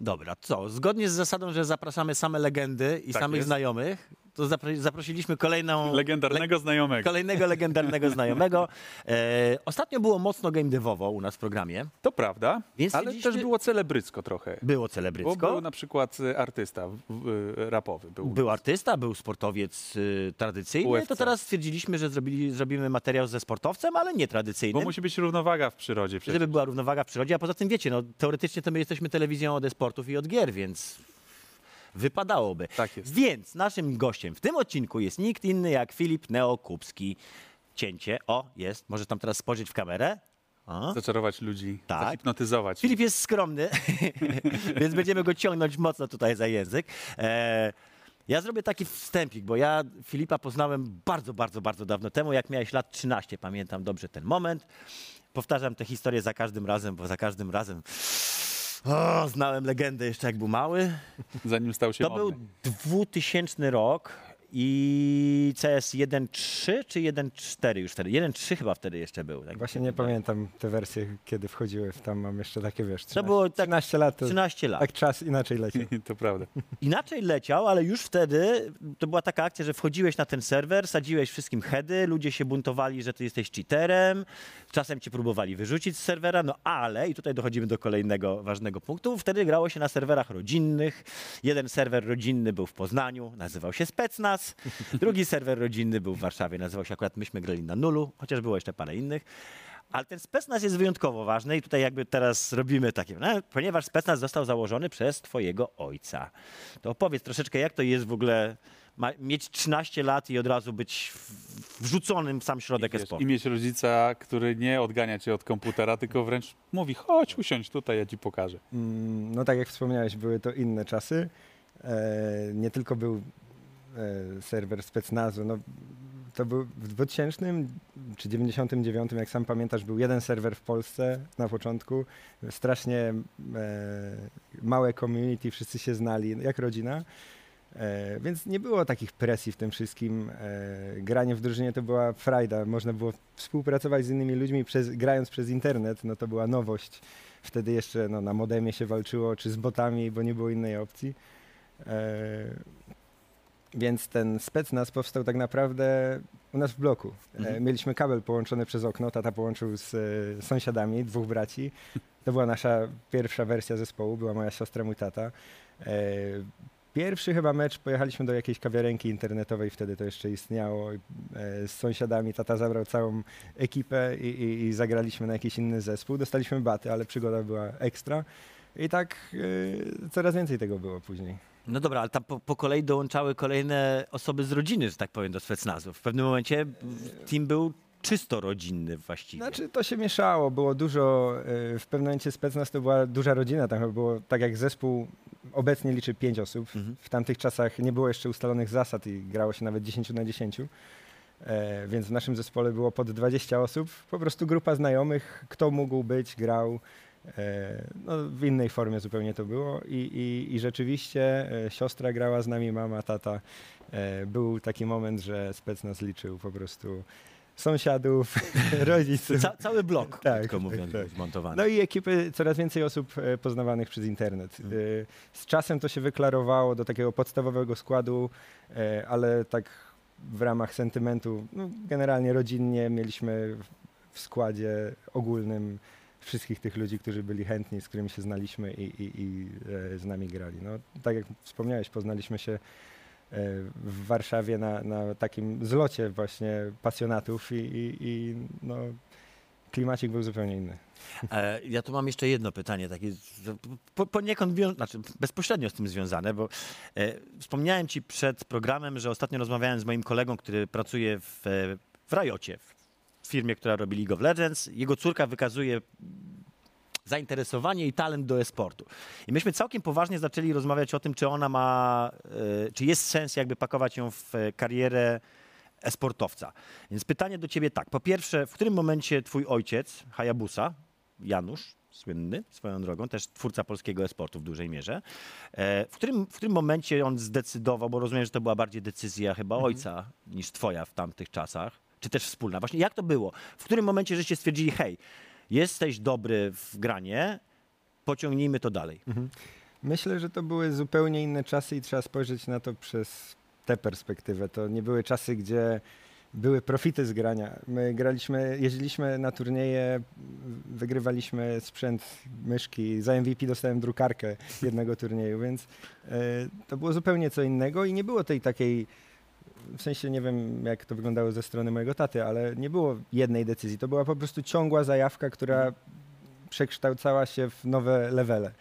Dobra, co? Zgodnie z zasadą, że zapraszamy same legendy i Tak samych jest. znajomych, to zapro- zaprosiliśmy kolejną... Legendarnego znajomego. Kolejnego legendarnego znajomego. E, ostatnio było mocno game devowo u nas w programie. To prawda, Więc ale też było celebrycko trochę. Było Bo celebrycko. był na przykład y, artysta w- rapowy. Był. Był artysta, był sportowiec y, tradycyjny, UFC. to teraz stwierdziliśmy, że zrobili, zrobimy materiał ze sportowcem, ale nie Bo tradycyjnym, musi być równowaga w przyrodzie przecież. żeby była równowaga w przyrodzie, a poza tym wiecie, no, teoretycznie to my jesteśmy telewizją od e-sportów i od gier, więc wypadałoby. Tak jest. Więc naszym gościem w tym odcinku jest nikt inny jak Filip Neokupski. Cięcie, o, jest, możesz tam teraz spojrzeć w kamerę. O. Zaczarować ludzi, Tak. zahipnotyzować. Filip jest skromny, więc będziemy go ciągnąć mocno tutaj za język. E, ja zrobię taki wstępik, bo ja Filipa poznałem bardzo, bardzo, bardzo dawno temu, jak miałeś lat 13, pamiętam dobrze ten moment. Powtarzam tę historię za każdym razem, bo za każdym razem o, znałem legendę jeszcze jak był mały. Zanim stał się To modny. był 2000 rok i CS 1.3 czy 1.4 już wtedy? 1.3 chyba wtedy jeszcze był. Tak Właśnie nie pamiętam te wersje, kiedy wchodziły. w Tam mam jeszcze takie, wiesz, 13, było tak 13 lat. To, 13 lat. Tak czas inaczej leci. To prawda. Inaczej leciał, ale już wtedy to była taka akcja, że wchodziłeś na ten serwer, sadziłeś wszystkim heady, ludzie się buntowali, że ty jesteś cheaterem, czasem cię próbowali wyrzucić z serwera, no ale, i tutaj dochodzimy do kolejnego ważnego punktu, wtedy grało się na serwerach rodzinnych. Jeden serwer rodzinny był w Poznaniu, nazywał się Specnaz, drugi serwer rodzinny był w Warszawie, nazywał się akurat myśmy grali na nulu, chociaż było jeszcze parę innych. Ale ten specnaz jest wyjątkowo ważny i tutaj jakby teraz robimy takie, no, ponieważ specnaz został założony przez twojego ojca. To opowiedz troszeczkę, jak to jest w ogóle ma, mieć 13 lat i od razu być wrzuconym w sam środek Wiesz, e-sportu. I mieć rodzica, który nie odgania cię od komputera, tylko wręcz mówi, chodź, usiądź tutaj, ja ci pokażę. Mm, No tak jak wspomniałeś, były to inne czasy. E, nie tylko był serwer specnazu. No, to był w 2000 czy 99, jak sam pamiętasz, był jeden serwer w Polsce na początku. Strasznie e, małe community, wszyscy się znali jak rodzina. E, więc nie było takich presji w tym wszystkim. E, granie w drużynie to była frajda. Można było współpracować z innymi ludźmi przez, grając przez internet. No to była nowość. Wtedy jeszcze no, na modemie się walczyło, czy z botami, bo nie było innej opcji. Więc ten specnaz powstał tak naprawdę u nas w bloku. E, Mhm. mieliśmy kabel połączony przez okno, tata połączył z e, sąsiadami, dwóch braci. To była nasza pierwsza wersja zespołu, była moja siostra, mój tata. E, Pierwszy chyba mecz pojechaliśmy do jakiejś kawiarenki internetowej, wtedy to jeszcze istniało. Z sąsiadami tata zabrał całą ekipę i, i, i zagraliśmy na jakiś inny zespół. Dostaliśmy baty, ale przygoda była ekstra. I tak coraz więcej tego było później. No dobra, ale tam po, po kolei dołączały kolejne osoby z rodziny, że tak powiem, do specnazu. W pewnym momencie team był czysto rodzinny właściwie. Znaczy to się mieszało, było dużo, e, w pewnym momencie specnaz to była duża rodzina, tam było tak jak zespół obecnie liczy 5 osób. Mhm. W tamtych czasach nie było jeszcze ustalonych zasad i grało się nawet 10 na 10. E, więc w naszym zespole było pod 20 osób, po prostu grupa znajomych, kto mógł być, grał. E, no, w innej formie zupełnie to było i, i, i rzeczywiście e, siostra grała z nami, mama, tata. E, był taki moment, że spec nas liczył po prostu sąsiadów, rodziców. Ca cały blok, Tak, krótko tak, mówiąc, tak. zmontowany. No i ekipy, coraz więcej osób poznawanych przez internet. Mhm. Z czasem to się wyklarowało do takiego podstawowego składu, ale tak w ramach sentymentu, no generalnie rodzinnie mieliśmy w składzie ogólnym wszystkich tych ludzi, którzy byli chętni, z którymi się znaliśmy i, i, i e, z nami grali. No, tak jak wspomniałeś, poznaliśmy się e, w Warszawie na, na takim zlocie właśnie pasjonatów i, i, i no, klimacik był zupełnie inny. E, ja tu mam jeszcze jedno pytanie, takie po, poniekąd, znaczy bezpośrednio z tym związane, bo e, wspomniałem ci przed programem, że ostatnio rozmawiałem z moim kolegą, który pracuje w, w Rajocie, w firmie, która robi League of Legends. Jego córka wykazuje zainteresowanie i talent do e-sportu. I myśmy całkiem poważnie zaczęli rozmawiać o tym, czy ona ma, e, czy jest sens jakby pakować ją w karierę esportowca. Więc pytanie do ciebie tak. Po pierwsze, w którym momencie twój ojciec, Hayabusa, Janusz, słynny swoją drogą, też twórca polskiego esportu w dużej mierze, e, w którym, w którym momencie on zdecydował, bo rozumiem, że to była bardziej decyzja chyba ojca niż twoja w tamtych czasach, czy też wspólna. Właśnie jak to było? W którym momencie żeście stwierdzili, hej, jesteś dobry w granie, pociągnijmy to dalej. Myślę, że to były zupełnie inne czasy i trzeba spojrzeć na to przez tę perspektywę. To nie były czasy, gdzie były profity z grania. My graliśmy, jeździliśmy na turnieje, wygrywaliśmy sprzęt, myszki. Za MVP dostałem drukarkę jednego turnieju, więc e, to było zupełnie co innego i nie było tej takiej w sensie nie wiem, jak to wyglądało ze strony mojego taty, ale nie było jednej decyzji. To była po prostu ciągła zajawka, która przekształcała się w nowe levele.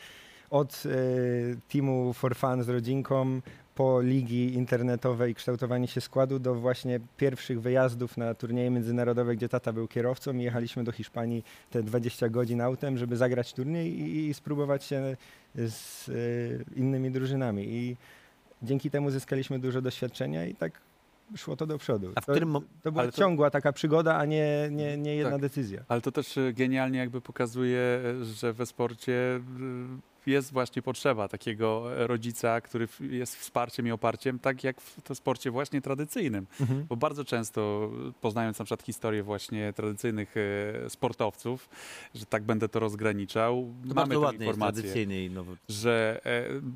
Od y, teamu For Fun z rodzinką, po ligi internetowe i kształtowanie się składu, do właśnie pierwszych wyjazdów na turnieje międzynarodowe, gdzie tata był kierowcą i jechaliśmy do Hiszpanii te 20 godzin autem, żeby zagrać turniej i, i spróbować się z y, innymi drużynami. I dzięki temu zyskaliśmy dużo doświadczenia i tak szło to do przodu. A w to, którym to była to- ciągła taka przygoda, a nie, nie, nie jedna Tak. decyzja. Ale to też e, genialnie jakby pokazuje, e, że we sporcie jest właśnie potrzeba takiego e, rodzica, który jest wsparciem i oparciem, tak jak w to sporcie właśnie tradycyjnym. Bo bardzo często, e, poznając na przykład historię właśnie tradycyjnych e, sportowców, że tak będę to rozgraniczał, To mamy tę informację że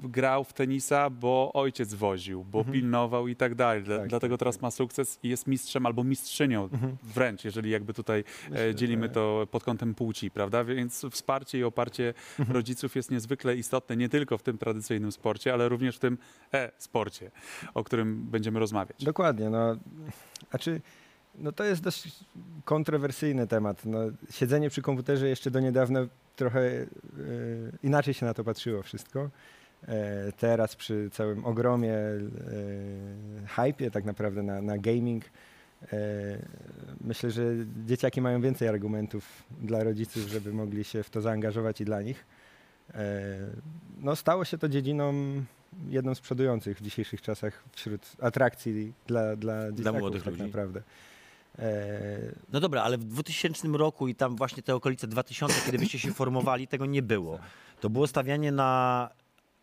grał w tenisa, bo ojciec woził, bo Mhm. pilnował i tak dalej. Tak, Dlatego tak, teraz tak. ma sukces i jest mistrzem albo mistrzynią Mhm. wręcz, jeżeli jakby tutaj Myślę, dzielimy że- to pod kątem płci, prawda? Więc wsparcie i oparcie Mhm. rodziców jest niezwykle istotne nie tylko w tym tradycyjnym sporcie, ale również w tym e-sporcie, o którym będziemy rozmawiać. Dokładnie. No, znaczy, no to jest dość kontrowersyjny temat. No, siedzenie przy komputerze jeszcze do niedawna trochę e, inaczej się na to patrzyło wszystko. E, teraz przy całym ogromie e, hypie tak naprawdę na, na gaming e, myślę, że dzieciaki mają więcej argumentów dla rodziców, żeby mogli się w to zaangażować i dla nich. E, no, stało się to dziedziną jedną z przodujących w dzisiejszych czasach wśród atrakcji dla, dla dzieciaków młodych tak ludzi. naprawdę. E, No dobra, ale w 2000 roku i tam właśnie te okolice 2000, kiedy byście się formowali, tego nie było. To było stawianie na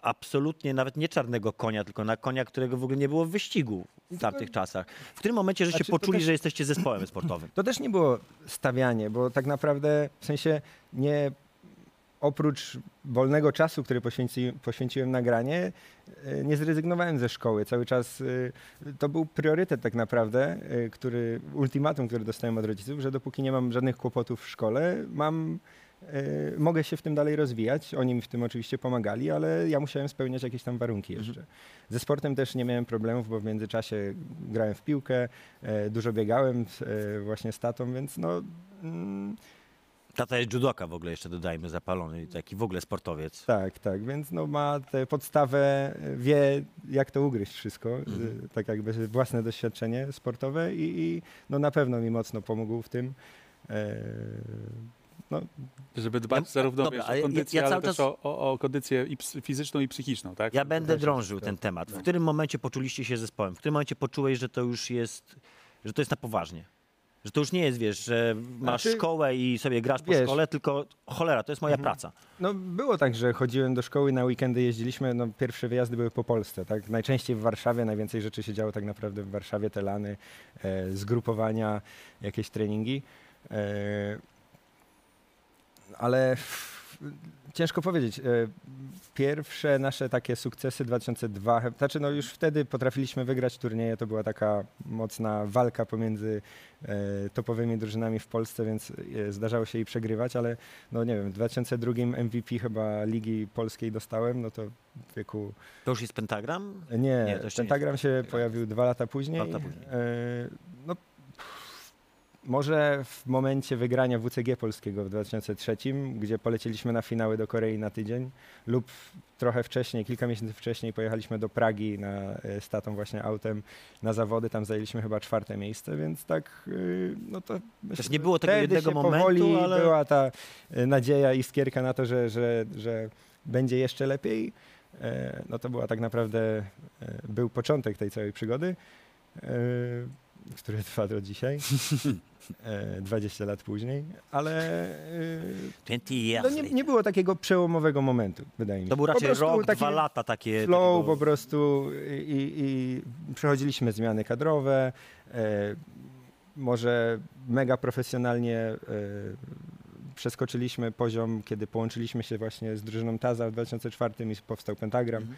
absolutnie nawet nie czarnego konia, tylko na konia, którego w ogóle nie było w wyścigu w tamtych czasach. W którym momencie żeście Znaczy, poczuli, też- że jesteście zespołem sportowym? To też nie było stawianie, bo tak naprawdę w sensie nie oprócz wolnego czasu, który poświęci, poświęciłem na granie, e, nie zrezygnowałem ze szkoły. Cały czas e, to był priorytet tak naprawdę, e, który, ultimatum, który dostałem od rodziców, że dopóki nie mam żadnych kłopotów w szkole, mam, mogę się w tym dalej rozwijać. Oni mi w tym oczywiście pomagali, ale ja musiałem spełniać jakieś tam warunki jeszcze. Ze sportem też nie miałem problemów, bo w międzyczasie grałem w piłkę, dużo biegałem właśnie z tatą, więc no... Mm, Tata jest judoka w ogóle, jeszcze dodajmy, zapalony, taki w ogóle sportowiec. tak, tak, więc no ma tę podstawę, wie jak to ugryźć wszystko, e, Mhm. tak jakby własne doświadczenie sportowe i, i no na pewno mi mocno pomógł w tym. E, no, Żeby dbać Ja- zarówno dobra, wiesz, ale ja- o kondycję, ja ale cały też czas- o, o, o kondycję i ps- fizyczną i psychiczną, tak? Ja będę drążył ten temat. W No. którym momencie poczuliście się zespołem? W którym momencie poczułeś, że to już jest, że to jest na poważnie? Że to już nie jest, wiesz, że masz Znaczy, szkołę i sobie grasz po wiesz- szkole, tylko cholera, to jest moja Mhm. praca. No było tak, że chodziłem do szkoły, na weekendy jeździliśmy, no pierwsze wyjazdy były po Polsce, tak? Najczęściej w Warszawie, najwięcej rzeczy się działo tak naprawdę w Warszawie, te lany, e, zgrupowania, jakieś treningi. E, ale ciężko powiedzieć. E, pierwsze nasze takie sukcesy 2002, he- znaczy no już wtedy potrafiliśmy wygrać turnieje, to była taka mocna walka pomiędzy e, topowymi drużynami w Polsce, więc e, zdarzało się i przegrywać, ale no nie wiem, w 2002 MVP chyba Ligi Polskiej dostałem, no to w wieku... To już jest pentagram? Nie, Nie, Pentagram się pojawił dwa lata później. Lata później. No, może w momencie wygrania WCG polskiego w 2003, gdzie polecieliśmy na finały do Korei na tydzień, lub trochę wcześniej, kilka miesięcy wcześniej pojechaliśmy do Pragi na, e, z tatą właśnie autem na zawody, tam zajęliśmy chyba czwarte miejsce, więc tak, y, no to myślę, nie było tego jednego momentu, powoli ale- była ta e, nadzieja i skierka na to, że, że, że będzie jeszcze lepiej. E, No to była tak naprawdę, był początek tej całej przygody. E, które trwa do dzisiaj, e, 20 lat później, ale e, 20 years no nie, nie było takiego przełomowego momentu, wydaje mi się. To był raczej rok, dwa lata takie. Flow po prostu i, i przechodziliśmy zmiany kadrowe, e, może mega profesjonalnie e, przeskoczyliśmy poziom, kiedy połączyliśmy się właśnie z drużyną Taza w 2004 i powstał Pentagram. Mhm.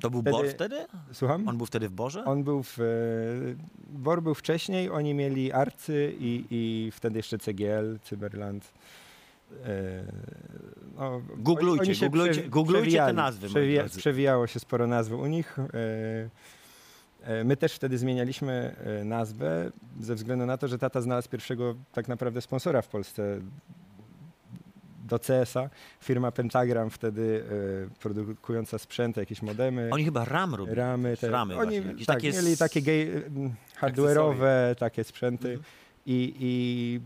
To był wtedy- Bor wtedy? słucham? On był wtedy w Borze? On był w. e, Bor był wcześniej, oni mieli Arcy i, i wtedy jeszcze CGL, Cyberland. E, no, Googlujcie, oni googlujcie- googlujcie te nazwy, Przewija, przewijało się sporo nazw u nich. E, My też wtedy zmienialiśmy nazwę ze względu na to, że tata znalazł pierwszego tak naprawdę sponsora w Polsce do CS-a. Firma Pentagram wtedy e, produkująca sprzęty, jakieś modemy. Oni chyba RAM robili. Ramy, te, Ramy oni właśnie, tak, takie mieli takie hardware'owe takie sprzęty Mhm. i, i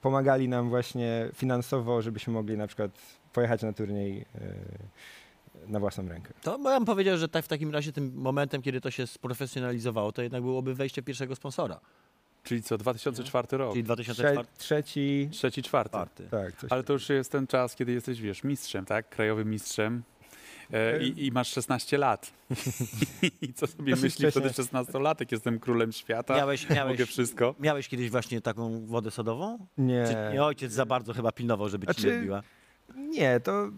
pomagali nam właśnie finansowo, żebyśmy mogli na przykład pojechać na turniej e, na własną rękę. To ja bym powiedział, że tak w takim razie tym momentem, kiedy to się sprofesjonalizowało, to jednak byłoby wejście pierwszego sponsora, Czyli co, 2004 rok, czyli 2004. Trze, trzeci, trzeci, czwarty. czwarty. tak, coś Ale to już jest ten czas, kiedy jesteś, wiesz, mistrzem, tak? Krajowym mistrzem. E, i, I masz 16 lat. I co sobie Dosyć myśli wtedy wcześnie. 16-latek? Jestem królem świata, Miałeś, mogę miałeś, wszystko. miałeś kiedyś właśnie taką wodę sodową? nie. Czy nie ojciec za bardzo chyba pilnował, żeby ci Znaczy- nie odbiła? Nie, to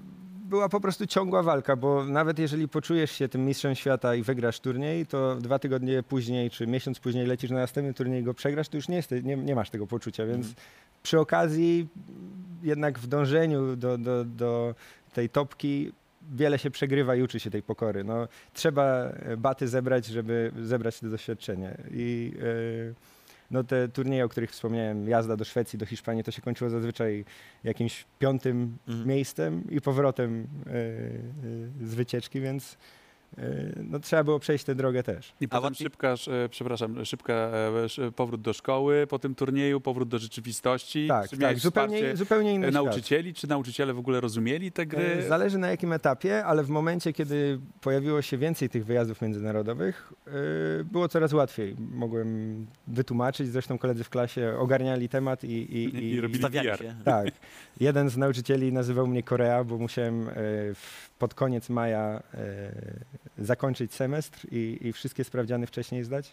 była po prostu ciągła walka, bo nawet jeżeli poczujesz się tym mistrzem świata i wygrasz turniej, to dwa tygodnie później czy miesiąc później lecisz na następny turniej i go przegrasz, to już nie, jesteś, nie, nie masz tego poczucia, więc Mhm. przy okazji jednak w dążeniu do, do, do tej topki wiele się przegrywa i uczy się tej pokory. No, trzeba baty zebrać, żeby zebrać to doświadczenie. I e, no, te turnieje, o których wspomniałem, jazda do Szwecji, do Hiszpanii, to się kończyło zazwyczaj jakimś piątym Mhm. miejscem i powrotem e, e, z wycieczki, więc no, trzeba było przejść tę drogę też. I potem łatwiej- szybka, e, przepraszam, szybka e, powrót do szkoły po tym turnieju, powrót do rzeczywistości. Tak, Czy tak, zupełnie, zupełnie inny e, świat. nauczycieli? Czy nauczyciele w ogóle rozumieli te gry? E, Zależy na jakim etapie, ale w momencie, kiedy pojawiło się więcej tych wyjazdów międzynarodowych, e, było coraz łatwiej. Mogłem wytłumaczyć, zresztą koledzy w klasie ogarniali temat i... i, I robili Stawiali PR. się. Tak. Jeden z nauczycieli nazywał mnie Korea, bo musiałem e, w, pod koniec maja e, zakończyć semestr i, i wszystkie sprawdziany wcześniej zdać,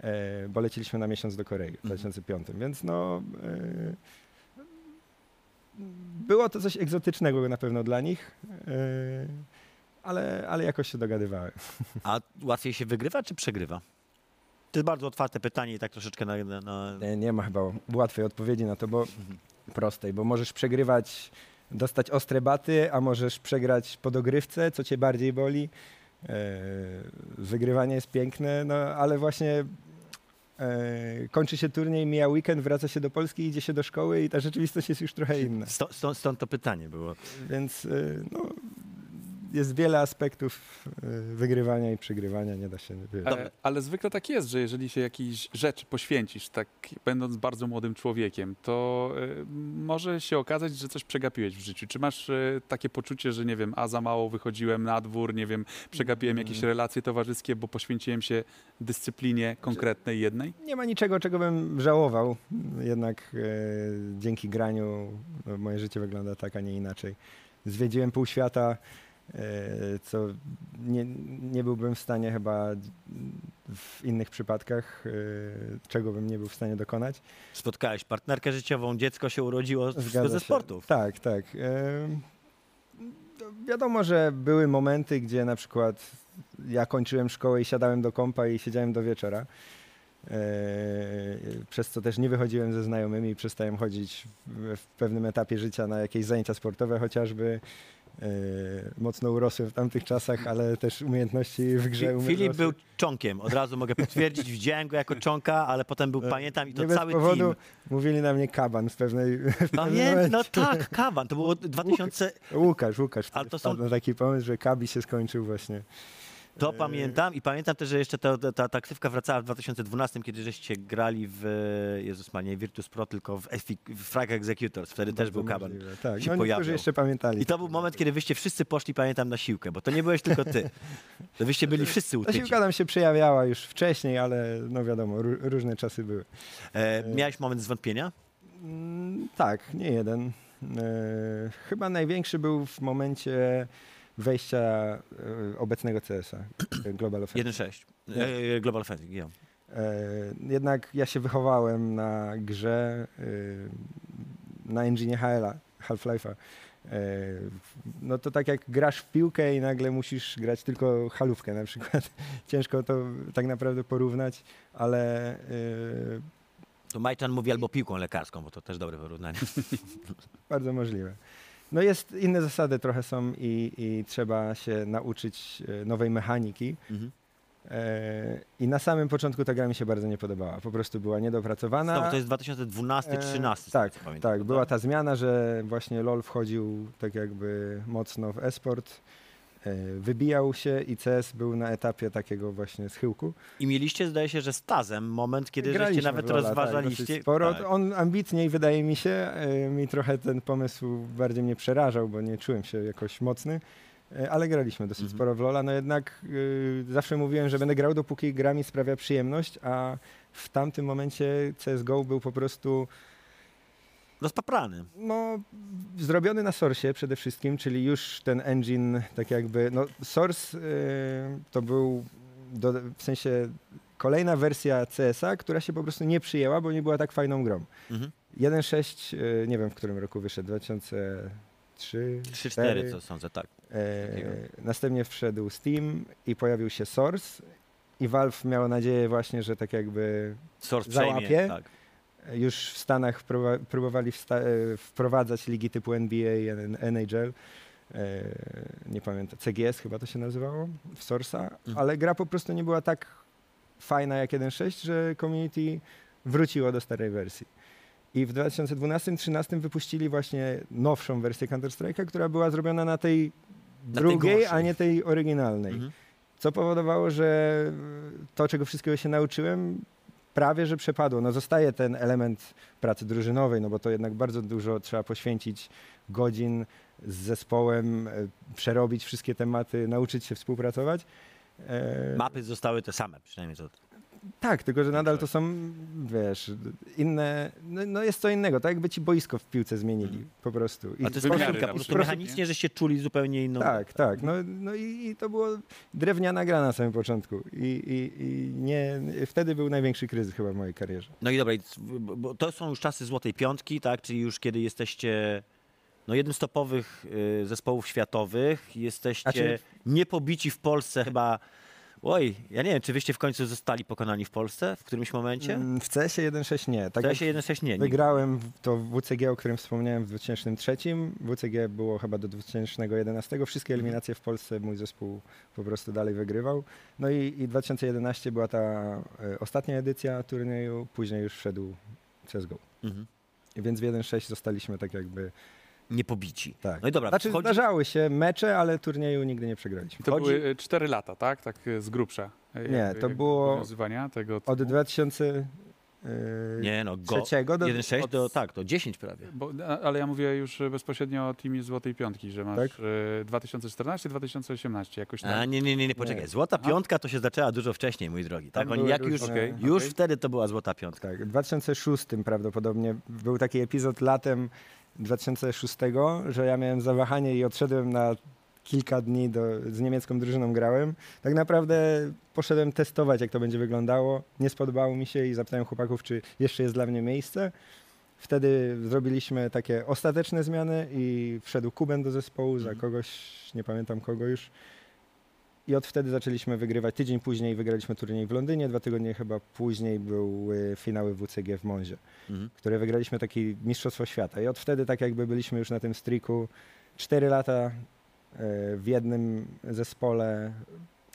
e, bo leciliśmy na miesiąc do Korei w Mhm. 2005. Więc no... E, było to coś egzotycznego na pewno dla nich, ale, ale jakoś się dogadywałem. A łatwiej się wygrywa czy przegrywa? To jest bardzo otwarte pytanie i tak troszeczkę na... na, na... Nie, nie ma chyba łatwej odpowiedzi na to, bo prostej, bo możesz przegrywać, dostać ostre baty, a możesz przegrać po dogrywce, co cię bardziej boli. E, wygrywanie jest piękne, no ale właśnie e, kończy się turniej, mija weekend, wraca się do Polski, idzie się do szkoły i ta rzeczywistość jest już trochę inna. Stąd, stąd, to pytanie było. Więc e, no, jest wiele aspektów e, wygrywania i przegrywania, nie da się... Wiesz. E, ale zwykle tak jest, że jeżeli się jakiejś rzeczy poświęcisz, tak będąc bardzo młodym człowiekiem, to e, może się okazać, że coś przegapiłeś w życiu. Czy masz e, takie poczucie, że nie wiem, a za mało wychodziłem na dwór, nie wiem, przegapiłem jakieś Mm. relacje towarzyskie, bo poświęciłem się dyscyplinie konkretnej jednej? Nie ma niczego, czego bym żałował. Jednak e, dzięki graniu no, moje życie wygląda tak, a nie inaczej. Zwiedziłem pół świata, co nie, nie byłbym w stanie chyba w innych przypadkach, e, czego bym nie był w stanie dokonać. Spotkałeś partnerkę życiową, dziecko się urodziło Zgadza ze się. sportów. Tak, tak. E, wiadomo, że były momenty, gdzie na przykład ja kończyłem szkołę i siadałem do kompa i siedziałem do wieczora. E, przez co też nie wychodziłem ze znajomymi, przestałem chodzić w pewnym etapie życia na jakieś zajęcia sportowe chociażby. E, mocno urosłem w tamtych czasach, ale też umiejętności w grze Filip był czonkiem, od razu mogę potwierdzić, widziałem go jako czonka, ale potem był, E, pamiętam, i to nie cały powodu team. mówili na mnie kaban w pewnej, w momencie. no tak, kawan, to było 2000, Łukasz, Łukasz Ale to są- taki pomysł, że Kabi się skończył właśnie To E, pamiętam i pamiętam też, że jeszcze ta, ta, ta, ta ksywka wracała w 2012, kiedy żeście grali w, Jezus ma nie Virtus Pro, tylko w, Efi- w Frag Executors. Wtedy też był Bardzo kaban. Tak, się no niektórzy jeszcze pamiętali. I to był moment, kiedy wyście wszyscy poszli, pamiętam, na siłkę, bo to nie byłeś tylko ty. To wyście byli wszyscy Ta utyci. siłka tam się przejawiała już wcześniej, ale no wiadomo, ró- różne czasy były. E, miałeś moment zwątpienia? Mm, tak, nie jeden. E, chyba największy był w momencie wejścia e, obecnego CS-a, e, Global Offensive. 1.6. Nie. E, Global Offensive. E, jednak ja się wychowałem na grze, e, na engine HL-a, Half-Life'a. E, no to tak jak grasz w piłkę i nagle musisz grać tylko halówkę na przykład. Ciężko to tak naprawdę porównać, ale e, To Majczan mówi albo piłką lekarską, bo to też dobre porównanie. Bardzo możliwe. No jest, inne zasady trochę są i, i trzeba się nauczyć e, nowej mechaniki. Mhm. E, I na samym początku ta gra mi się bardzo nie podobała. Po prostu była niedopracowana. Znowu, to jest 2012-13. E, tak, pamiętam, tak, była ta zmiana, że właśnie LoL wchodził tak jakby mocno w e-sport, wybijał się i CS był na etapie takiego właśnie schyłku. I mieliście, zdaje się, że z Tazem moment, kiedy żeście Graliśmy nawet w LoL'a, Tak, rozważaliście... dosyć sporo. Tak. On ambitniej, wydaje mi się, e, mi trochę ten pomysł bardziej mnie przerażał, bo nie czułem się jakoś mocny. E, Ale graliśmy dosyć Mhm. sporo w Lola. No jednak zawsze mówiłem, że będę grał, dopóki gra mi sprawia przyjemność, a w tamtym momencie CSGO był po prostu Rozpaprany. no, zrobiony na Source przede wszystkim, czyli już ten engine, tak jakby, no Source y, to był do, w sensie kolejna wersja CS-a, która się po prostu nie przyjęła, bo nie była tak fajną grą. Mhm. 1.6, y, nie wiem w którym roku wyszedł, 2003, 3-4 to sądzę, tak. Takiego. następnie wszedł Steam i pojawił się Source i Valve miało nadzieję właśnie, że tak jakby Source Załapie? przejmie. Tak. Już w Stanach próbowali e, wprowadzać ligi typu NBA, NHL, e, nie pamiętam, CGS chyba to się nazywało, w Source'a, Mhm. ale gra po prostu nie była tak fajna jak 1.6, że community wróciło do starej wersji. I w 2012-2013 wypuścili właśnie nowszą wersję Counter-Strike'a, która była zrobiona na tej Na tej drugiej, a gorszej. nie tej oryginalnej. Mhm. Co powodowało, że to, czego wszystkiego się nauczyłem, prawie że przepadło. No zostaje ten element pracy drużynowej, no bo to jednak bardzo dużo trzeba poświęcić godzin z zespołem, e, przerobić wszystkie tematy, nauczyć się współpracować. E, Mapy zostały te same, przynajmniej to. Tak, tylko że nadal to Większość. są, wiesz, inne, no, no jest co innego, tak jakby ci boisko w piłce zmienili, Mhm. po prostu. I A to jest wymiary mechanika, na po prostu mechanicznie, żeście czuli zupełnie inną... Tak, tak. No, no i, i to było drewniana gra na samym początku. I, i, i nie, wtedy był największy kryzys chyba w mojej karierze. No i dobra, bo- to są już czasy Złotej Piątki, tak? Czyli już kiedy jesteście no, jednym z topowych y, zespołów światowych, jesteście A czy- niepobici w Polsce chyba... Oj, ja nie wiem, czy wyście w końcu zostali pokonani w Polsce w którymś momencie? Mm, W CS-ie 1.6 nie. Tak to jak się 1.6 nie. nie. wygrałem w- to w WCG, o którym wspomniałem w 2003. WCG było chyba do 2011. Wszystkie eliminacje w Polsce mój zespół po prostu dalej wygrywał. No i, i 2011 była ta e, ostatnia edycja turnieju, później już wszedł CSGO. Mhm. Więc w 1.6 zostaliśmy tak jakby Niepobici. Tak. No i dobra, Znaczy wchodzi... zdarzały się mecze, ale turnieju nigdy nie przegraliśmy. To Chodzi- były 4 lata, tak? Tak e, z grubsza. e, Nie, to było tego Od typu. 2000 yy, Nie no, go... trzeciego do... 1.6 to od- tak, to 10 prawie. Bo, ale ja mówię już bezpośrednio o teamie Złotej Piątki, że masz Tak? e, 2014-2018, jakoś tak. A nie, nie, nie, nie, poczekaj. Nie. Złota A? Piątka to się zaczęła dużo wcześniej, mój drogi. Tak, Tam oni jak już, Okej, już okej. wtedy to była Złota Piątka. Tak, w 2006 prawdopodobnie był taki epizod latem 2006, że ja miałem zawahanie i odszedłem na kilka dni do, z niemiecką drużyną grałem. Tak naprawdę poszedłem testować, jak to będzie wyglądało. Nie spodobało mi się i zapytałem chłopaków, czy jeszcze jest dla mnie miejsce. Wtedy zrobiliśmy takie ostateczne zmiany i wszedł Kuben do zespołu za Mhm. kogoś, nie pamiętam kogo już. I od wtedy zaczęliśmy wygrywać. Tydzień później wygraliśmy turniej w Londynie, dwa tygodnie chyba później były finały WCG w Monzie, Mhm. które wygraliśmy taki Mistrzostwo Świata. I od wtedy tak jakby byliśmy już na tym streaku. Cztery lata e, w jednym zespole.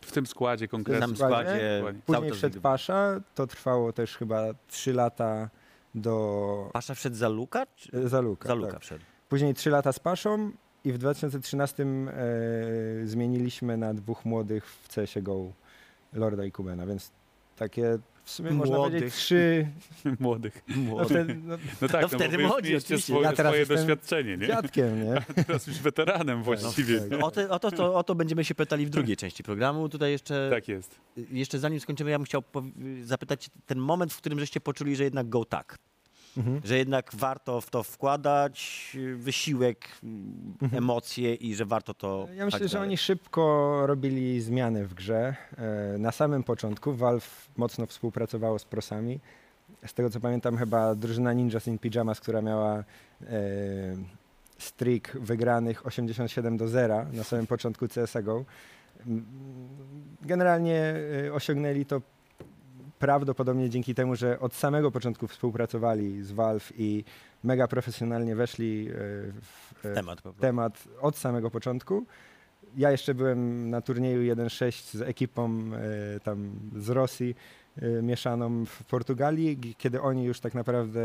W tym składzie W konkretnie. samym składzie. składzie. Później wszedł. Pasza. To trwało też chyba trzy lata do Pasza wszedł za Luka? Czy... e, za Luka. Za Luka tak. wszedł. Później trzy lata z Paszą i w 2013 e, zmieniliśmy na dwóch młodych w CSGO, Lorda i Kubena, więc takie w sumie można Młodych. powiedzieć trzy... Młodych. No Młody. wtedy, no, No tak, No no, wtedy bo wy młodzi, oczywiście. swoje, Ja teraz swoje doświadczenie, nie? dziadkiem, nie? Teraz już weteranem właściwie. tak. O, te, o, to, to, o to będziemy się pytali w drugiej części programu. Tutaj jeszcze, Tak jest. jeszcze zanim skończymy, ja bym chciał zapytać ten moment, w którym żeście poczuli, że jednak go tak. Mhm. Że jednak warto w to wkładać y, wysiłek, y, emocje i że warto to. Ja myślę, pchać że dalej. oni szybko robili zmiany w grze. E, Na samym początku Valve mocno współpracowało z prosami. Z tego co pamiętam, chyba drużyna Ninjas in Pyjamas, która miała e, streak wygranych 87 do 0 na samym początku CSGO. Generalnie e, osiągnęli to prawdopodobnie dzięki temu, że od samego początku współpracowali z Valve i mega profesjonalnie weszli e, w, e, temat. Po prostu. temat od samego początku. Ja jeszcze byłem na turnieju 1.6 z ekipą e, tam z Rosji mieszaną w Portugalii, kiedy oni już tak naprawdę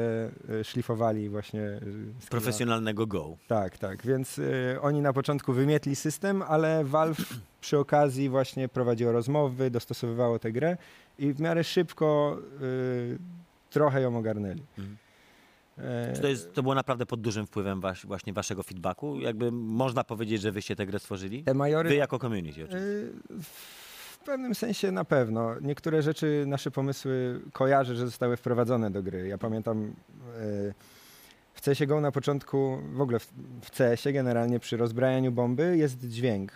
e, szlifowali właśnie skilla. Profesjonalnego go. Tak, tak. Więc oni na początku wymietli system, ale Valve przy okazji właśnie prowadziło rozmowy, dostosowywało tę grę i w miarę szybko trochę ją ogarnęli. Mhm. E, Czy to, jest, to było naprawdę pod dużym wpływem wasz, właśnie waszego feedbacku? Jakby można powiedzieć, że wyście tę grę stworzyli? te majory Wy jako community oczywiście. Y, W pewnym sensie na pewno. Niektóre rzeczy, nasze pomysły kojarzę, że zostały wprowadzone do gry. Ja pamiętam y, w CSGO na początku, w ogóle w, CS-ie generalnie przy rozbrajaniu bomby jest dźwięk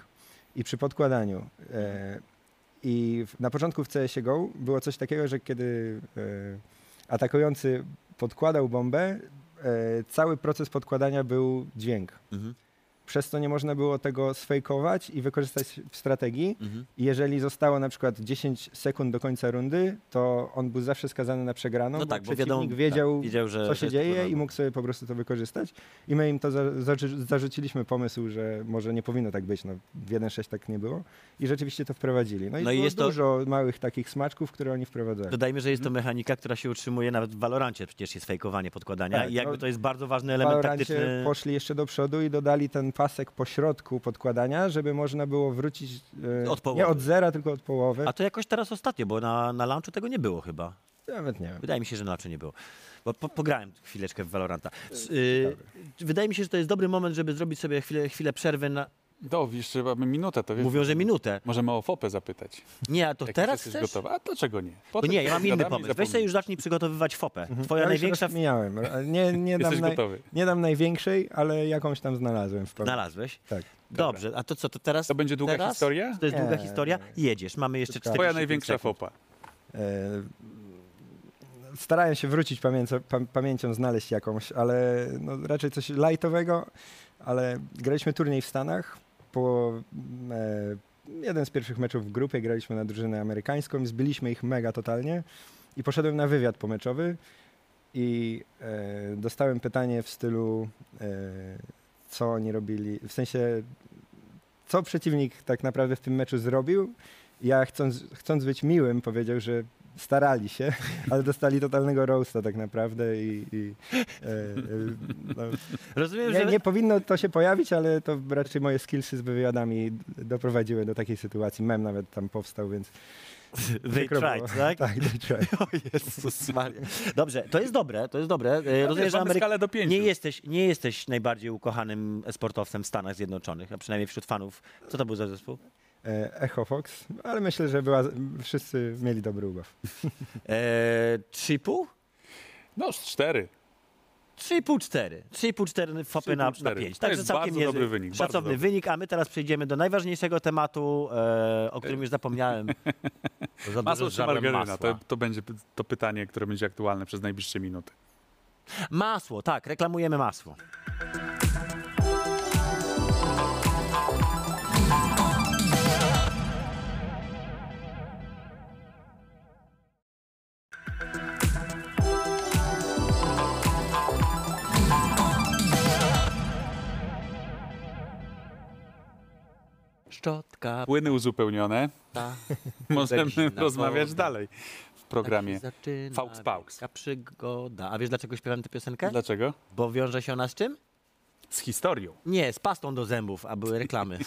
i przy podkładaniu. Y, I na początku w CSGO było coś takiego, że kiedy y, atakujący podkładał bombę, cały proces podkładania był dźwięk. Mhm, Przez to nie można było tego sfejkować i wykorzystać w strategii. mhm. Jeżeli zostało na przykład 10 sekund do końca rundy, to on był zawsze skazany na przegraną, No bo tak, bo przeciwnik wiadomo, wiedział, tak, wiedział że, co się dzieje i mógł sobie po prostu to wykorzystać. I my im to za, zarzu- zarzuciliśmy pomysł, że może nie powinno tak być. No, w 1.6 tak nie było. I rzeczywiście to wprowadzili. No i No i jest to- dużo małych takich smaczków, które oni wprowadzali. Dodajmy, że jest to mechanika, która się utrzymuje nawet w Valorancie, przecież jest fejkowanie podkładania Tak, i jakby no, to jest bardzo ważny element taktyczny. poszli jeszcze do przodu i dodali ten pasek po środku podkładania, żeby można było wrócić e, Od połowy. nie od zera, tylko od połowy. A to jakoś teraz ostatnio, bo na, na launchu tego nie było chyba. Nawet nie wiem. Wydaje mi się, że na launchu nie było. Bo po, pograłem chwileczkę w Valoranta. S- y, wydaje mi się, że to jest dobry moment, żeby zrobić sobie chwilę, chwilę przerwy na... Do, jeszcze mamy minutę, to wiesz. Mówią, że minutę. Możemy o FOPę zapytać. Nie, a to Jak teraz jesteś chcesz? gotowa? A dlaczego nie? To Potem nie, ja mam inny pomysł. Weź sobie już zacznij przygotowywać FOPę. Twoja Mhm. ja największa... Już. Nie, nie, dam Jesteś naj, gotowy. nie dam największej, ale jakąś tam znalazłem w. Znalazłeś? Tak. Dobrze, a to co, to teraz? To będzie długa teraz? historia? To jest długa Nie, historia? nie. Jedziesz, mamy jeszcze Twoja 45 Twoja największa sekund. FOPA. E, starałem się wrócić pamięcią, pam, pamięcią, znaleźć jakąś, ale no, raczej coś lightowego, ale graliśmy turniej w Stanach. Po e, jeden z pierwszych meczów w grupie graliśmy na drużynę amerykańską i zbyliśmy ich mega totalnie. I poszedłem na wywiad pomeczowy i e, dostałem pytanie w stylu, e, co oni robili, w sensie, co przeciwnik tak naprawdę w tym meczu zrobił. Ja chcąc, chcąc być miłym powiedział, że starali się, ale dostali totalnego roasta tak naprawdę i, i e, e, no, Rozumiem, nie, że... nie powinno to się pojawić, ale to raczej moje skillsy z wywiadami doprowadziły do takiej sytuacji. Mem nawet tam powstał, więc They tried, tak? tak, they tried. O Jezus Maria. Dobrze, to jest dobre, to jest dobre. E, Ja Rozumiem, że Ameryka... skalę do pięciu. Nie jesteś, nie jesteś najbardziej ukochanym sportowcem w Stanach Zjednoczonych, a przynajmniej wśród fanów. Co to był za zespół? E, Echo Fox, ale myślę, że była, wszyscy mieli dobry ubaw. Eee, 3,5? No, z cztery. 3,5, 4. 3,5, 4 fopy na, na 3,5, 5. To Także jest całkiem bardzo dobry wynik, bardzo Szacowny dobry. wynik, a my teraz przejdziemy do najważniejszego tematu, e, o którym już zapomniałem. Masło czy margaryna? masła. To, to będzie to pytanie, które będzie aktualne przez najbliższe minuty. Masło, tak, reklamujemy masło. Szczotka. Płyny uzupełnione. ta, Możemy rozmawiać woda. dalej w programie. tak się zaczyna wielka przygoda. A wiesz dlaczego śpiewam tę piosenkę? Dlaczego? Bo wiąże się ona z czym? Z historią. Nie, z pastą do zębów, a były reklamy.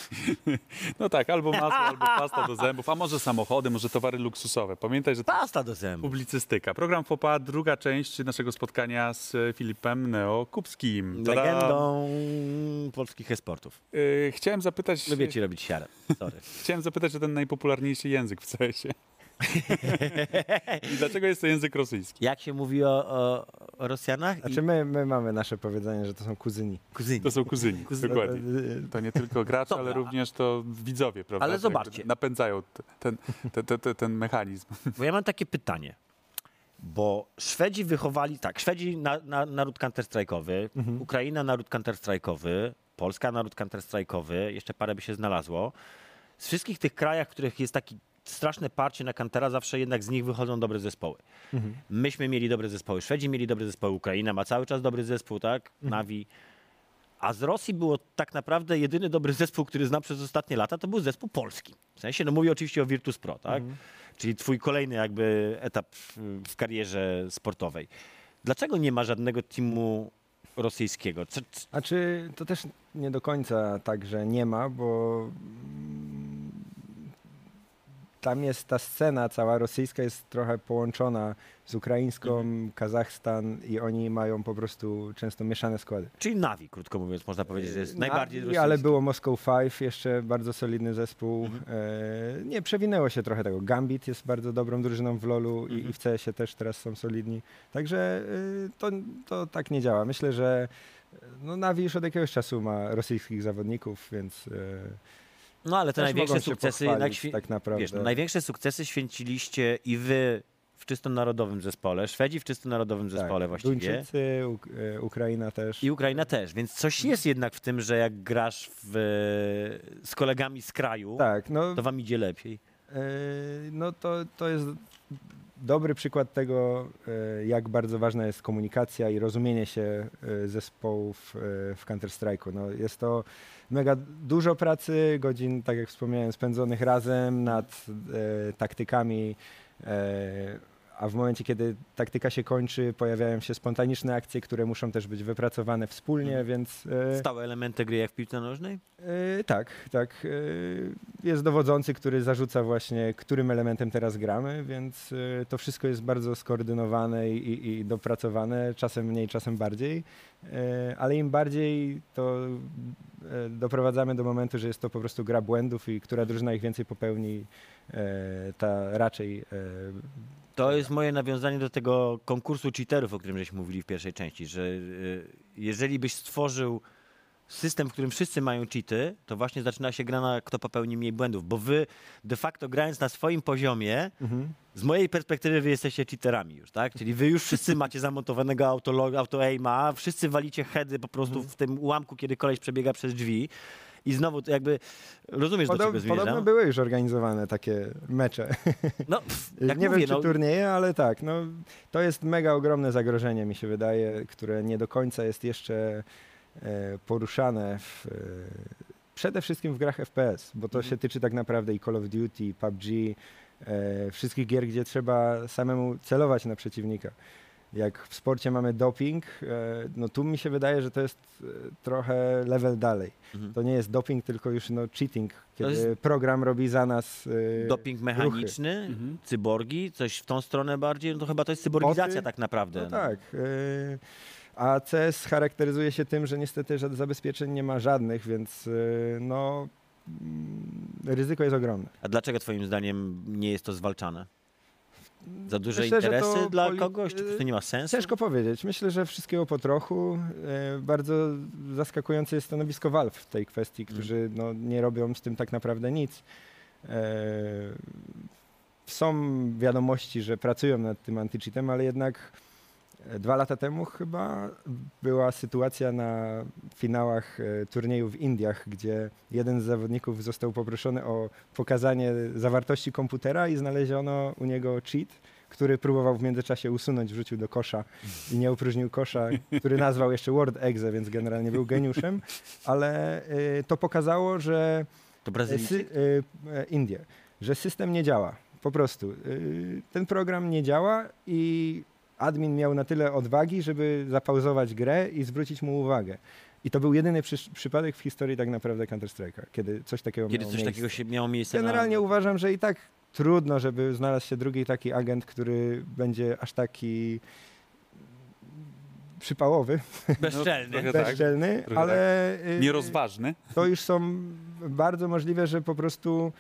No tak, albo masło, albo pasta do zębów, a może samochody, może towary luksusowe. Pamiętaj, że to Pasta do zębów. publicystyka. Program FOPA, druga część naszego spotkania z Filipem Neokupskim. Tada! Legendą polskich esportów. Y, Chciałem zapytać, Lubię ci robić siarę. Sorry. chciałem zapytać o ten najpopularniejszy język w CS-ie. I dlaczego jest to język rosyjski? Jak się mówi o, o, Rosjanach? Znaczy my, my mamy nasze powiedzenie, że to są kuzyni. kuzyni. To są kuzyni, Kuzyni. dokładnie. To nie tylko gracze, Dobra. ale również to widzowie, prawda? Ale zobaczcie. Napędzają ten, ten, ten, ten, ten mechanizm. Bo ja mam takie pytanie. Bo Szwedzi wychowali, tak, Szwedzi na, na, naród counter-strike'owy, Ukraina naród counter-strike'owy, Polska naród counter-strike'owy, jeszcze parę by się znalazło. Z wszystkich tych krajach, w których jest taki straszne parcie na kantera, zawsze jednak z nich wychodzą dobre zespoły. Myśmy mieli dobre zespoły, Szwedzi mieli dobre zespoły, Ukraina ma cały czas dobry zespół, tak? Navi. A z Rosji było tak naprawdę jedyny dobry zespół, który znam przez ostatnie lata, to był zespół polski. W sensie, no mówię oczywiście o Virtus Pro, tak? Czyli twój kolejny jakby etap w karierze sportowej. Dlaczego nie ma żadnego teamu rosyjskiego? Co, c- A czy to też nie do końca tak, że nie ma, bo tam jest ta scena cała rosyjska jest trochę połączona z ukraińską, Kazachstan i oni mają po prostu często mieszane składy. czyli Navi, krótko mówiąc, można powiedzieć, że jest najbardziej Navi, rosyjski. Ale było Moscow Five, jeszcze bardzo solidny zespół. Mhm. E, nie, przewinęło się trochę tego. Gambit jest bardzo dobrą drużyną w LoLu i, Mhm. i w CS-ie też teraz są solidni. Także y, to, to tak nie działa. Myślę, że no, Navi już od jakiegoś czasu ma rosyjskich zawodników, więc y, No ale te największe sukcesy jednak... tak naprawdę. wiesz, no, największe sukcesy święciliście i wy w czysto narodowym zespole, Szwedzi w czysto narodowym Tak, zespole właściwie. Duńczycy, Uk- e, Ukraina też. I Ukraina też, więc coś jest jednak w tym, że jak grasz w, z kolegami z kraju, Tak, no, to wam idzie lepiej. e, no to, to jest dobry przykład tego, e, jak bardzo ważna jest komunikacja i rozumienie się zespołów w Counter-Strike'u. No, jest to mega dużo pracy, godzin, tak jak wspomniałem, spędzonych razem nad e, taktykami, e, a w momencie, kiedy taktyka się kończy, pojawiają się spontaniczne akcje, które muszą też być wypracowane wspólnie, Mhm. więc... e, Stałe elementy gry jak w piłce nożnej? E, tak, tak. E, jest dowodzący, który zarzuca właśnie, którym elementem teraz gramy, więc e, to wszystko jest bardzo skoordynowane i, i, dopracowane, czasem mniej, czasem bardziej, e, ale im bardziej to e, doprowadzamy do momentu, że jest to po prostu gra błędów i która drużyna ich więcej popełni, ta raczej To jest moje nawiązanie do tego konkursu cheaterów, o którym żeśmy mówili w pierwszej części, że y, jeżeli byś stworzył system, w którym wszyscy mają cheaty, to właśnie zaczyna się gra na kto popełni mniej błędów, bo wy de facto grając na swoim poziomie, z mojej perspektywy wy jesteście cheaterami już, tak? Czyli wy już wszyscy macie zamontowanego auto, auto aima, wszyscy walicie heady po prostu w tym ułamku, kiedy koleś przebiega przez drzwi i znowu jakby rozumiesz, do Podob, czego zmierzam? podobno były już organizowane takie mecze. No, pff, jak nie mówię, wiem, czy no, turnieje, ale tak, no, to jest mega ogromne zagrożenie, mi się wydaje, które nie do końca jest jeszcze poruszane w, e, przede wszystkim w grach FPS, bo to Mhm. się tyczy tak naprawdę i Call of Duty, i PUBG, e, wszystkich gier, gdzie trzeba samemu celować na przeciwnika. Jak w sporcie mamy doping, e, no tu mi się wydaje, że to jest e, trochę level dalej. Mhm. To nie jest doping, tylko już no, cheating, kiedy program robi za nas e, doping mechaniczny, Mhm. cyborgi, coś w tą stronę bardziej, no to chyba to jest cyborgizacja Boty? tak naprawdę. No tak. y, A CS charakteryzuje się tym, że niestety żadnych zabezpieczeń nie ma żadnych, więc y, no, mm, ryzyko jest ogromne. A dlaczego twoim zdaniem nie jest to zwalczane? Za duże Myślę, interesy to dla poli- kogoś? Czy prostu nie ma sensu? Ciężko powiedzieć. Myślę, że wszystkiego po trochu. Y, Bardzo zaskakujące jest stanowisko Valve w tej kwestii, którzy no, nie robią z tym tak naprawdę nic. E, Są wiadomości, że pracują nad tym antycheatem, ale jednak dwa lata temu chyba była sytuacja na finałach e, turnieju w Indiach, gdzie jeden z zawodników został poproszony o pokazanie zawartości komputera i znaleziono u niego cheat, który próbował w międzyczasie usunąć, wrzucił do kosza i nie opróżnił kosza, który nazwał jeszcze Word Exe, więc generalnie był geniuszem, ale e, to pokazało, że To E, Brazylijczyk? Indie, że system nie działa. Po prostu. Ten program nie działa i admin miał na tyle odwagi, żeby zapauzować grę i zwrócić mu uwagę. I to był jedyny przy, przypadek w historii tak naprawdę Counter-Strike'a, kiedy coś takiego Kiedy miało coś miejsce. takiego się miało miejsce Generalnie na... uważam, że i tak trudno, żeby znalazł się drugi taki agent, który będzie aż taki przypałowy, Bezczelny. trochę tak. bezczelny, trochę ale y, Nierozważny. to już są bardzo możliwe, że po prostu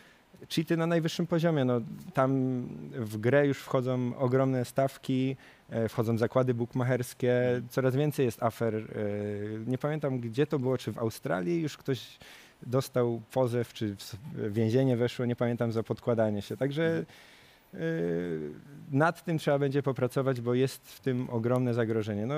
cheaty na najwyższym poziomie. No, tam w grę już wchodzą ogromne stawki, e, wchodzą zakłady bukmacherskie, coraz więcej jest afer. e, Nie pamiętam gdzie to było, czy w Australii już ktoś dostał pozew, czy w więzienie weszło, nie pamiętam, za podkładanie się. Także e, nad tym trzeba będzie popracować, bo jest w tym ogromne zagrożenie. No,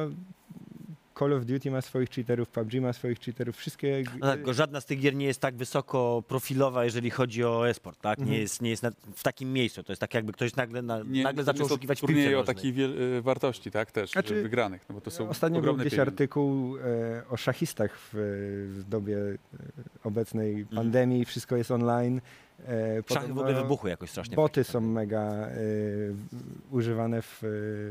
Call of Duty ma swoich cheaterów, PUBG ma swoich cheaterów, wszystkie... No tak, tylko żadna z tych gier nie jest tak wysoko profilowa, jeżeli chodzi o e-sport, tak? Nie Mhm. jest, nie jest na, w takim miejscu. To jest tak jakby ktoś nagle, na, Nie, nagle zaczął turnieje piłce o takiej wiel- y, wartości, tak, też Znaczy, wygranych, no bo to są Ostatnio był gdzieś pieniądze. artykuł e, o szachistach w, w dobie e, obecnej Mhm. pandemii, wszystko jest online. E, Szachy w ogóle wybuchły jakoś strasznie. Boty są mega e, używane w,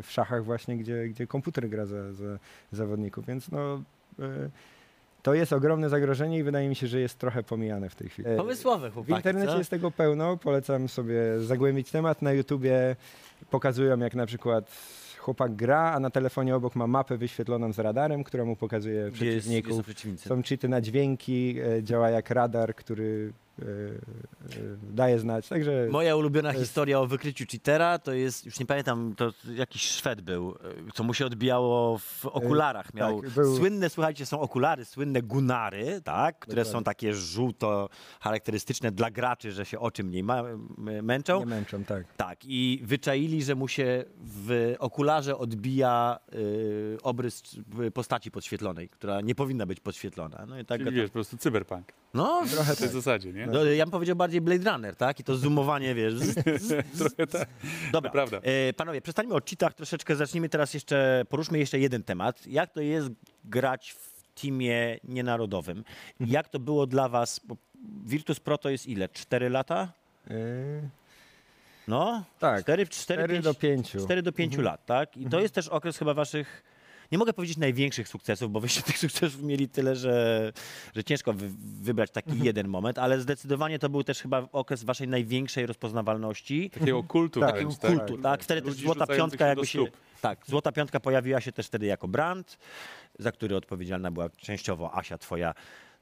w szachach właśnie, gdzie, gdzie komputer gra za, za zawodników, więc no e, to jest ogromne zagrożenie i wydaje mi się, że jest trochę pomijane w tej chwili. E, Pomysłowe w chłopaki, internecie co? jest tego pełno, polecam sobie zagłębić temat. Na YouTubie pokazują jak na przykład chłopak gra, a na telefonie obok ma mapę wyświetloną z radarem, która mu pokazuje Gdzie jest, przeciwników. są. Są cheaty na dźwięki, e, działa jak radar, który daje znać. Także Moja ulubiona jest- historia o wykryciu cheatera to jest, już nie pamiętam, to jakiś Szwed był, e, co mu się odbijało w okularach. Miał tak, był- słynne, słuchajcie, są okulary, słynne gunary, tak, które są Dokładnie. takie żółto charakterystyczne dla graczy, że się oczy mniej ma, męczą. nie męczą, tak. Tak, i wyczaili, że mu się w okularze odbija y, obrys postaci podświetlonej, która nie powinna być podświetlona. No i tak. Czyli wiesz, po prostu cyberpunk. No, Trochę W tej tak. zasadzie, nie? No, ja bym powiedział bardziej Blade Runner, tak? I to zoomowanie, wiesz. Z, z, z, Trochę tak. Dobra, prawda. E, panowie, przestańmy o cheatach troszeczkę, zacznijmy teraz jeszcze, poruszmy jeszcze jeden temat. Jak to jest grać w teamie nienarodowym? Mhm. Jak to było dla was? Bo Virtus Pro to jest ile? Cztery lata? E, No? tak, Cztery, cztery, 4 pięć, do 5. 4 do 5 lat, tak? I to jest też okres chyba waszych, nie mogę powiedzieć największych sukcesów, bo wyście tych sukcesów mieli tyle, że, że ciężko wy, wybrać taki jeden moment, ale zdecydowanie to był też chyba okres waszej największej rozpoznawalności. Takiego kultu Tak, wręcz, Takiego tak? kultu, tak? Wtedy też złota piątka się jakby się... Tak, złota piątka pojawiła się też wtedy jako brand, za który odpowiedzialna była częściowo Asia, twoja,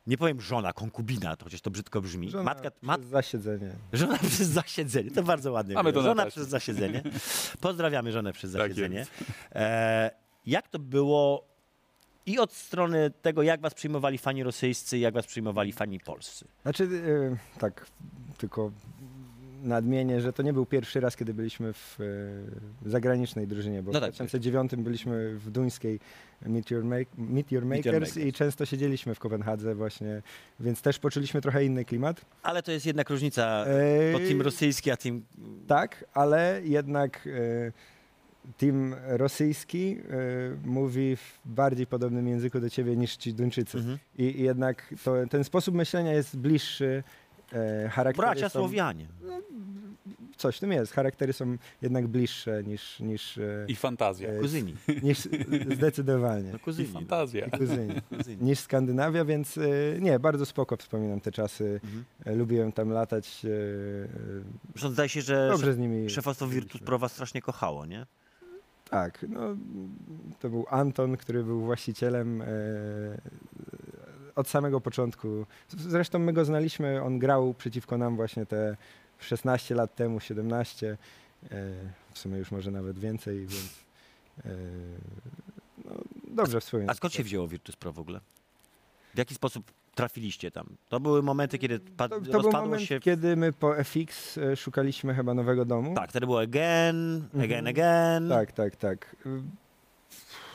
nie powiem żona, konkubina, to chociaż to brzydko brzmi. Żona Matka, mat, przez zasiedzenie. Żona przez zasiedzenie, to bardzo ładnie. Mamy to na Żona przez zasiedzenie. Pozdrawiamy żonę przez Tak zasiedzenie. Jak to było i od strony tego, jak was przyjmowali fani rosyjscy, jak was przyjmowali fani polscy? Znaczy, e, tak, tylko nadmienię, że to nie był pierwszy raz, kiedy byliśmy w e, zagranicznej drużynie, bo No w tak. 2009 byliśmy w duńskiej Meteor, Make, Meteor Makers Makers. i często siedzieliśmy w Kopenhadze właśnie, więc też poczuliśmy trochę inny klimat. Ale to jest jednak różnica, bo E, team rosyjski, a team... Tak, ale jednak e, team rosyjski e, mówi w bardziej podobnym języku do ciebie niż ci Duńczycy. Mhm. I, i jednak to, ten sposób myślenia jest bliższy. E, charaktery Bracia są, Słowianie. Coś w tym jest. Charaktery są jednak bliższe niż, niż, e, I fantazja. E, Kuzyni. niż zdecydowanie. No I kuzyni. fantazja. I kuzyni. kuzyni. Niż Skandynawia, więc e, nie, bardzo spoko wspominam te czasy. Mhm. Lubiłem tam latać. Zresztą zdaje się, że dobrze z nimi. szefostwo Virtus Pro was strasznie kochało, nie? Tak, no, to był Anton, który był właścicielem e, od samego początku. Zresztą my go znaliśmy, on grał przeciwko nam właśnie te 16 lat temu, 17, e, w sumie już może nawet więcej, więc e, no, dobrze wspominam. A skąd się wzięło Virtus Pro w ogóle? W jaki sposób trafiliście tam? To były momenty, kiedy pad- To, to był moment, się... kiedy my po FX e, szukaliśmy chyba nowego domu. Tak, wtedy było again, again, Mhm. again. Tak, tak, tak. Y,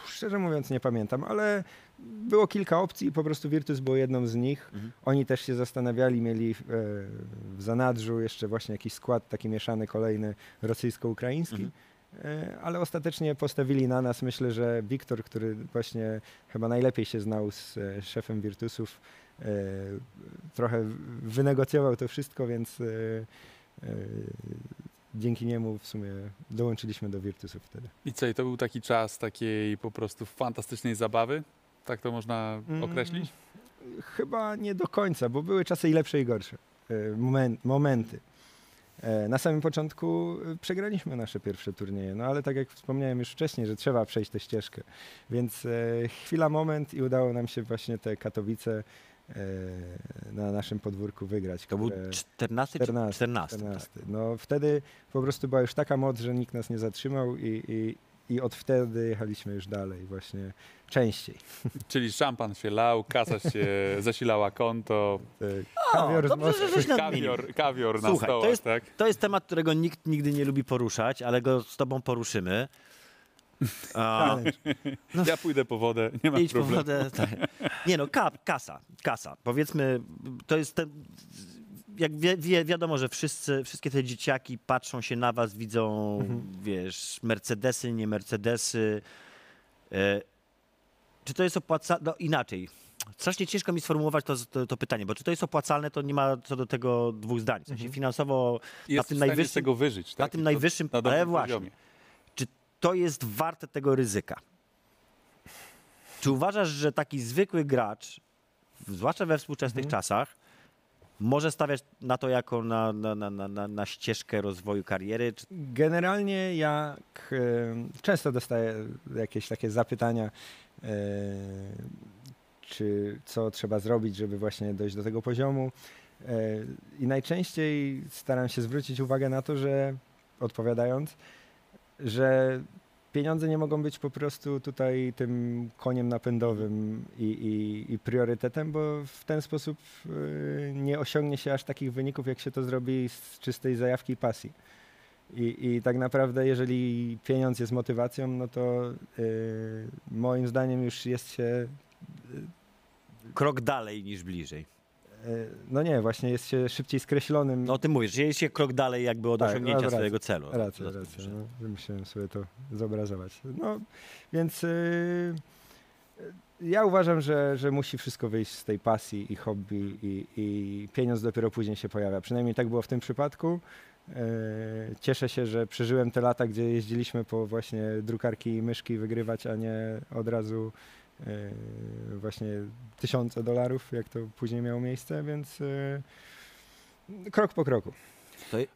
Szczerze mówiąc nie pamiętam, ale było kilka opcji i po prostu Virtus było jedną z nich. Mhm. Oni też się zastanawiali, mieli e, w zanadrzu jeszcze właśnie jakiś skład taki mieszany kolejny rosyjsko-ukraiński. Mhm. E, Ale ostatecznie postawili na nas. Myślę, że Wiktor, który właśnie chyba najlepiej się znał z szefem Virtusów, trochę wynegocjował to wszystko, więc e, e, dzięki niemu w sumie dołączyliśmy do Virtusów wtedy. I co, i to był taki czas takiej po prostu fantastycznej zabawy? Tak to można Mm. określić? Chyba nie do końca, bo były czasy i lepsze i gorsze. e, Moment, momenty. E, Na samym początku e, przegraliśmy nasze pierwsze turnieje, no ale tak jak wspomniałem już wcześniej, że trzeba przejść tę ścieżkę. Więc e, chwila, moment i udało nam się właśnie te Katowice e, na naszym podwórku wygrać. To był które- 14 czy 14, 14? 14. Tak. No wtedy po prostu była już taka moc, że nikt nas nie zatrzymał i, i, i od wtedy jechaliśmy już dalej właśnie częściej. Czyli szampan się lał, kasa się zasilała konto, O, Kawior z dobrze, że nadmienił. kawior, kawior na Słuchaj, to stołach, jest- tak? To jest temat, którego nikt nigdy nie lubi poruszać, ale go z tobą poruszymy. A, Challenge. Ja pójdę po wodę, nie ma idź po problemu. wodę. Tak. Nie no, ka, kasa, kasa. Powiedzmy, to jest ten, jak wie, wie, wiadomo, że wszyscy, wszystkie te dzieciaki patrzą się na was, widzą, Mhm. wiesz, Mercedesy, nie Mercedesy. E, czy to jest opłacalne? No inaczej. Strasznie ciężko mi sformułować to, to, to pytanie, bo czy to jest opłacalne, to nie ma co do tego dwóch zdań. W sensie Mhm. Jest finansowo tym w stanie z najwyższym- tego wyżyć. na tak? tym I to najwyższym, na ale właśnie, poziomie. To jest warte tego ryzyka. Czy uważasz, że taki zwykły gracz, zwłaszcza we współczesnych Mhm. czasach, może stawiać na to jako na, na, na, na, na, ścieżkę rozwoju kariery? Generalnie jak często dostaję jakieś takie zapytania, czy co trzeba zrobić, żeby właśnie dojść do tego poziomu. I najczęściej staram się zwrócić uwagę na to, że odpowiadając, że pieniądze nie mogą być po prostu tutaj tym koniem napędowym i, i, i priorytetem, bo w ten sposób y, nie osiągnie się aż takich wyników, jak się to zrobi z czystej zajawki i pasji. I, I tak naprawdę, jeżeli pieniądz jest motywacją, no to y, moim zdaniem już jest się. y, krok dalej niż bliżej? No nie, właśnie jest się szybciej skreślonym. No o tym mówisz, że jest się krok dalej jakby od Tak, osiągnięcia no, racja, swojego celu. Racja, racja. że- No, musiałem sobie to zobrazować. No, więc y, ja uważam, że, że musi wszystko wyjść z tej pasji i hobby i, i pieniądz dopiero później się pojawia. Przynajmniej tak było w tym przypadku. Y, Cieszę się, że przeżyłem te lata, gdzie jeździliśmy po właśnie drukarki i myszki wygrywać, a nie od razu właśnie tysiące dolarów, jak to później miało miejsce, więc y, krok po kroku.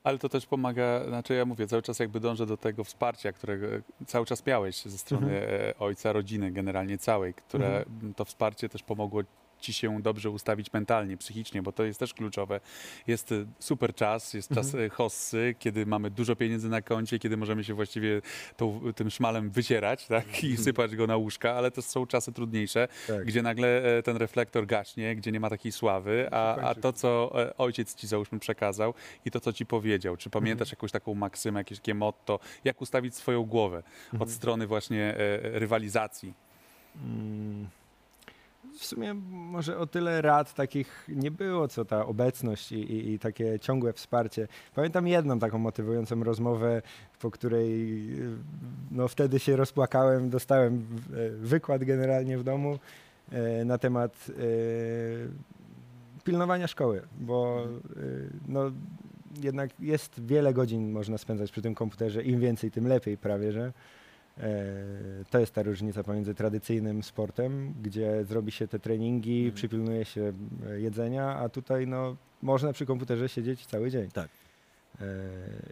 Ale to też pomaga, znaczy ja mówię, cały czas jakby dążę do tego wsparcia, którego cały czas miałeś ze strony e, ojca, rodziny generalnie całej, które Mhm. to wsparcie też pomogło ci się dobrze ustawić mentalnie, psychicznie, bo to jest też kluczowe. Jest e, super czas, jest czas Mhm. e, hossy, kiedy mamy dużo pieniędzy na koncie, kiedy możemy się właściwie tą, tym szmalem wycierać tak? i Mhm. sypać go na łóżka, ale to są czasy trudniejsze, Tak. gdzie nagle e, ten reflektor gaśnie, gdzie nie ma takiej sławy, a, a to, co e, ojciec ci załóżmy przekazał i to, co ci powiedział, czy pamiętasz Mhm. jakąś taką maksymę, jakieś takie motto, jak ustawić swoją głowę Mhm. od strony właśnie e, rywalizacji? Mm, W sumie może o tyle rad takich nie było, co ta obecność i, i, i takie ciągłe wsparcie. Pamiętam jedną taką motywującą rozmowę, po której no, wtedy się rozpłakałem, dostałem e, wykład generalnie w domu e, na temat e, pilnowania szkoły, bo no, jednak jest wiele godzin można spędzać przy tym komputerze, im więcej, tym lepiej prawie, że. E, To jest ta różnica pomiędzy tradycyjnym sportem, gdzie zrobi się te treningi, Mhm. przypilnuje się e, jedzenia, a tutaj no, można przy komputerze siedzieć cały dzień. Tak. E,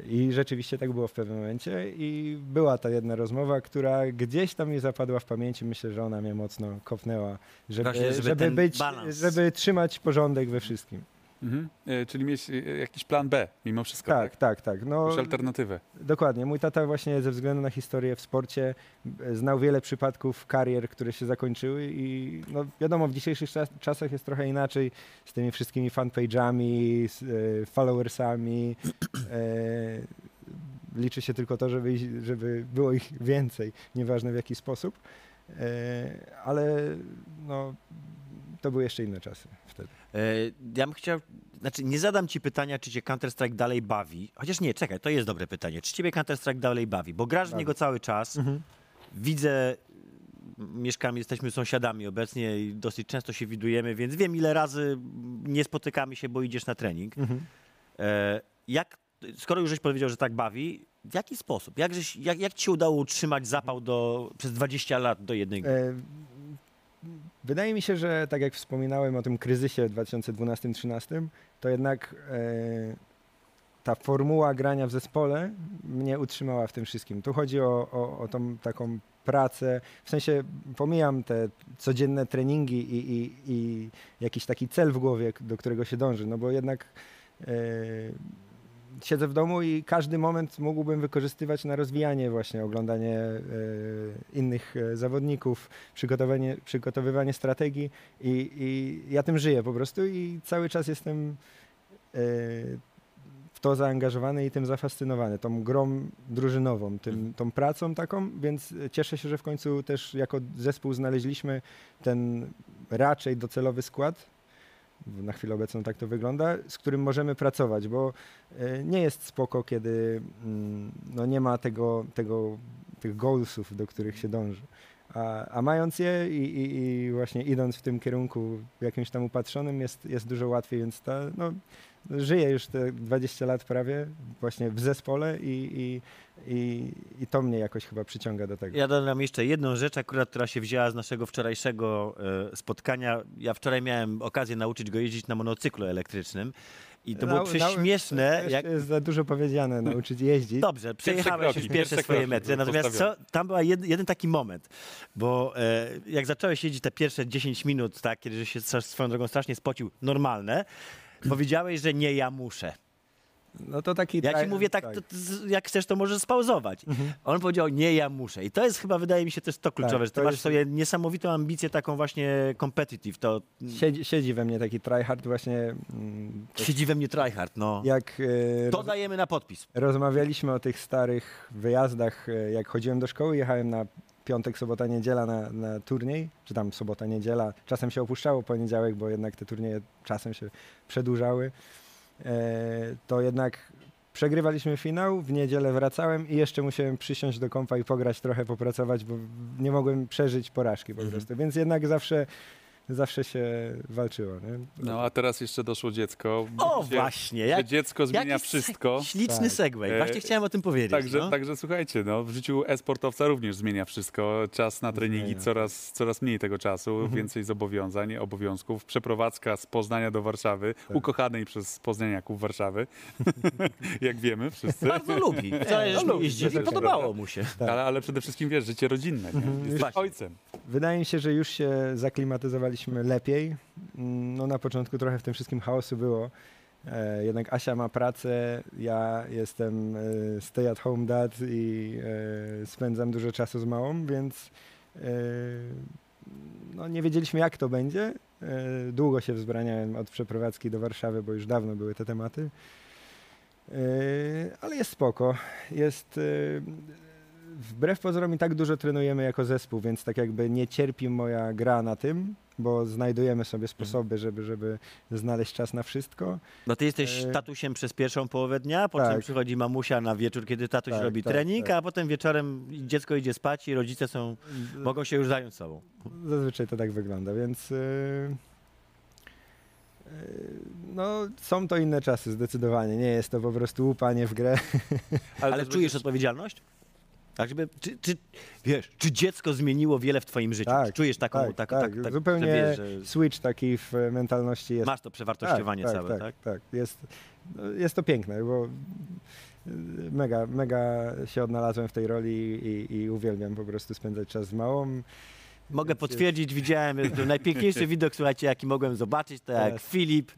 I rzeczywiście tak było w pewnym momencie i była ta jedna rozmowa, która gdzieś tam mi zapadła w pamięci. Myślę, że ona mnie mocno kopnęła, żeby, Właśnie, żeby żeby, być, żeby trzymać porządek we wszystkim. Mhm. E, Czyli mieć e, jakiś plan B mimo wszystko, Tak, tak? tak, tak. No, Jakąś alternatywę. Dokładnie. Mój tata właśnie ze względu na historię w sporcie e, znał wiele przypadków karier, które się zakończyły i no wiadomo, w dzisiejszych czas- czasach jest trochę inaczej z tymi wszystkimi fanpage'ami, z e, followersami. E, liczy się tylko to, żeby, ich- żeby było ich więcej, nieważne w jaki sposób. E, ale no, to były jeszcze inne czasy wtedy. E, Ja bym chciał, znaczy nie zadam ci pytania, czy cię Counter-Strike dalej bawi. Chociaż nie, czekaj, to jest dobre pytanie. Czy ciebie Counter-Strike dalej bawi? Bo grasz w niego cały czas. Widzę, m, mieszkamy, jesteśmy sąsiadami obecnie i dosyć często się widujemy, więc wiem ile razy nie spotykamy się, bo idziesz na trening. E, Jak, skoro już żeś powiedział, że tak bawi, w jaki sposób? Jak, żeś, jak, jak ci się udało utrzymać zapał do, przez 20 lat do jednej gry? E, Wydaje mi się, że tak jak wspominałem o tym kryzysie w 2012-2013, to jednak e, ta formuła grania w zespole mnie utrzymała w tym wszystkim. Tu chodzi o, o, o tą taką pracę, w sensie pomijam te codzienne treningi i, i, i jakiś taki cel w głowie, do którego się dąży, no bo jednak e, siedzę w domu i każdy moment mógłbym wykorzystywać na rozwijanie właśnie, oglądanie e, innych e, zawodników, przygotowanie, przygotowywanie strategii i, i ja tym żyję po prostu i cały czas jestem e, w to zaangażowany i tym zafascynowany, tą grą drużynową, tym, tą pracą taką, więc cieszę się, że w końcu też jako zespół znaleźliśmy ten raczej docelowy skład, na chwilę obecną tak to wygląda, z którym możemy pracować, bo e, nie jest spoko, kiedy mm, no nie ma tego, tego, tych goalsów, do których się dąży. A, a mając je i, i, i, właśnie idąc w tym kierunku jakimś tam upatrzonym jest, jest dużo łatwiej, więc ta, no, żyję już te 20 lat prawie właśnie w zespole i, i, i, i to mnie jakoś chyba przyciąga do tego. Ja dodam jeszcze jedną rzecz, akurat, która się wzięła z naszego wczorajszego e, spotkania. Ja wczoraj miałem okazję nauczyć go jeździć na monocyklu elektrycznym. I to było prześmieszne. Jeszcze Jak... jest za dużo powiedziane, nauczyć jeździć. Dobrze, przejechałeś już pierwsze pierwsze swoje kroki metry. Natomiast co, tam był jed, jeden taki moment, bo e, jak zacząłeś jeździć te pierwsze 10 minut, tak, kiedy się swoją drogą strasznie spocił, normalne, powiedziałeś, że nie ja muszę. No to taki Ja ci mówię tak, to, z- jak chcesz, to możesz spauzować. On powiedział, nie, ja muszę. I to jest chyba, wydaje mi się, też to kluczowe, Tak, że ty to masz jest- sobie niesamowitą ambicję taką właśnie competitive. To Siedzi, siedzi we mnie taki tryhard właśnie. mm, to siedzi we mnie tryhard, no. Jak e, To roz, dajemy na podpis. rozmawialiśmy o tych starych wyjazdach, e, jak chodziłem do szkoły, jechałem na piątek, sobota, niedziela na, na turniej, czy tam sobota, niedziela. Czasem się opuszczało poniedziałek, bo jednak te turnieje czasem się przedłużały. E, to jednak przegrywaliśmy finał, w niedzielę wracałem i jeszcze musiałem przysiąść do kompa i pograć trochę, popracować, bo nie mogłem przeżyć porażki po Mhm. prostu. Więc jednak zawsze, zawsze się walczyło. Nie? No a teraz jeszcze doszło dziecko. O, Gdzie- właśnie. Jak, dziecko zmienia wszystko. Śliczny Tak. segway. E, Właśnie chciałem o tym powiedzieć. Także, no. także słuchajcie, no, w życiu e-sportowca również zmienia wszystko. Czas na treningi, coraz, coraz mniej tego czasu, Mhm. więcej zobowiązań, obowiązków. Przeprowadzka z Poznania do Warszawy, Tak. ukochanej przez poznaniaków Warszawy, jak wiemy wszyscy. Bardzo lubi. No lubi, też podobało mu się. Tak. Ale, ale przede wszystkim wiesz, życie rodzinne. Nie? Mhm. Jesteś Właśnie. ojcem. Wydaje mi się, że już się zaklimatyzowaliśmy lepiej. No na początku trochę w tym wszystkim chaosu było. E, jednak Asia ma pracę, ja jestem e, stay at home dad i e, spędzam dużo czasu z małą, więc no, nie wiedzieliśmy jak to będzie. Długo się wzbraniałem od przeprowadzki do Warszawy, bo już dawno były te tematy. Ale jest spoko. Jest. Wbrew pozorom i tak dużo trenujemy jako zespół, więc tak jakby nie cierpi moja gra na tym, bo znajdujemy sobie sposoby, żeby, żeby znaleźć czas na wszystko. No ty jesteś E, tatusiem przez pierwszą połowę dnia, po czym tak. przychodzi mamusia na wieczór, kiedy tatuś Tak, robi tak, trening, tak. a potem wieczorem dziecko idzie spać i rodzice są, mogą się już zająć sobą. Zazwyczaj to tak wygląda, więc yy, yy, no, są to inne czasy zdecydowanie. Nie jest to po prostu łupanie w grę. Ale też czujesz odpowiedzialność? Tak, żeby, czy, czy, wiesz, czy dziecko zmieniło wiele w twoim życiu? Tak, czujesz taką, tak, tak, tak, tak, tak, zupełnie że wiesz, że Switch taki w mentalności jest. masz to przewartościowanie tak, całe, tak? tak, tak. Jest, no, jest to piękne, bo yy, mega, mega się odnalazłem w tej roli i, i uwielbiam po prostu spędzać czas z małą. Mogę potwierdzić, widziałem to najpiękniejszy widok, słuchajcie, jaki mogłem zobaczyć, to jak Tak. Filip,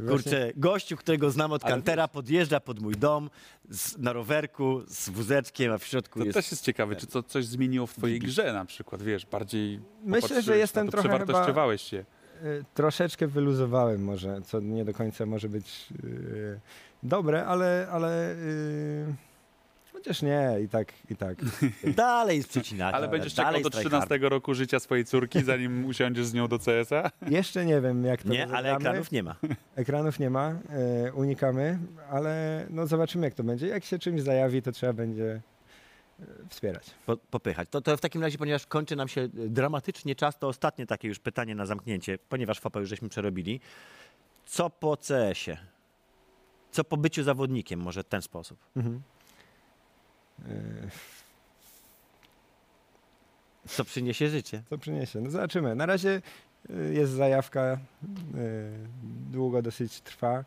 Yy, kurczę, gościu, którego znam od kantera, podjeżdża pod mój dom z, na rowerku z wózeczkiem, a w środku To jest... też jest ciekawe, czy to coś zmieniło w twojej grze na przykład, wiesz, bardziej Myślę, że jestem to, trochę przewartościowałeś się. Y, Troszeczkę wyluzowałem może, co nie do końca może być y, dobre, ale, ale y, chociaż nie, i tak, i tak. Dalej jest przecinaka. Ale będziesz czekał do strajk 13 roku życia swojej córki, zanim usiądziesz z nią do CS-a? Jeszcze nie wiem, jak to Nie, ale rozegramy. ekranów nie ma. Ekranów nie ma, y, unikamy, ale no zobaczymy jak to będzie. Jak się czymś zajawi, to trzeba będzie y, wspierać. Po, popychać. To, to w takim razie, ponieważ kończy nam się e, dramatycznie czas, to ostatnie takie już pytanie na zamknięcie, ponieważ FOPA już żeśmy przerobili. Co po CS-ie? co po byciu zawodnikiem, może w ten sposób. Mhm. E, Co przyniesie życie. Co przyniesie? No zobaczymy. Na razie y, jest zajawka, y, długo dosyć trwa.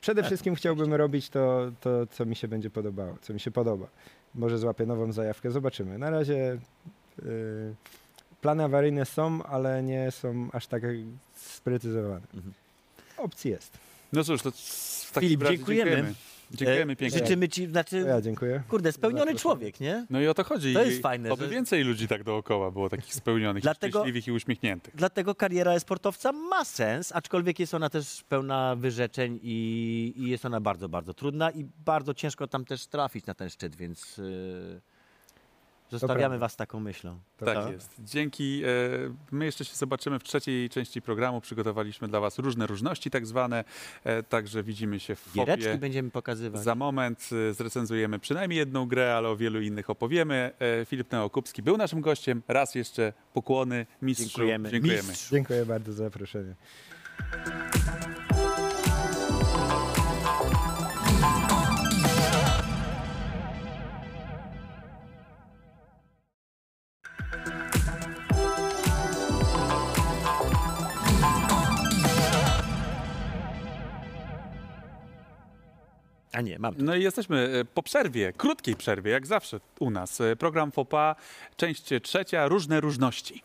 Przede wszystkim chciałbym robić to, to, co mi się będzie podobało, co mi się podoba. Może złapię nową zajawkę, zobaczymy. Na razie plany awaryjne są, ale nie są aż tak sprecyzowane. Mhm. Opcji jest. No cóż, to w takim Filip, razie dziękujemy. dziękujemy. Dziękujemy E, pięknie. Życzymy ci, znaczy, ja dziękuję. kurde, spełniony człowiek, nie? No i o to chodzi. To jest I fajne, Oby że- więcej ludzi tak dookoła było takich spełnionych, Dlatego- szczęśliwych i uśmiechniętych. Dlatego kariera sportowca ma sens, aczkolwiek jest ona też pełna wyrzeczeń i, i jest ona bardzo, bardzo trudna i bardzo ciężko tam też trafić na ten szczyt, więc yy, zostawiamy was taką myślą. To tak prawda. jest. Dzięki. E, my jeszcze się zobaczymy w trzeciej części programu. Przygotowaliśmy dla Was różne różności tak zwane. E, także widzimy się w Giereczki Fopie. będziemy pokazywać. Za moment e, zrecenzujemy przynajmniej jedną grę, ale o wielu innych opowiemy. Filip Neokupski był naszym gościem. Raz jeszcze pokłony mistrzu. Dziękujemy. Dziękujemy. Mistrz. Dziękuję bardzo za zaproszenie. A nie, mam. No i jesteśmy e, po przerwie, krótkiej przerwie, jak zawsze u nas. E, Program FOPA, część trzecia, różne różności.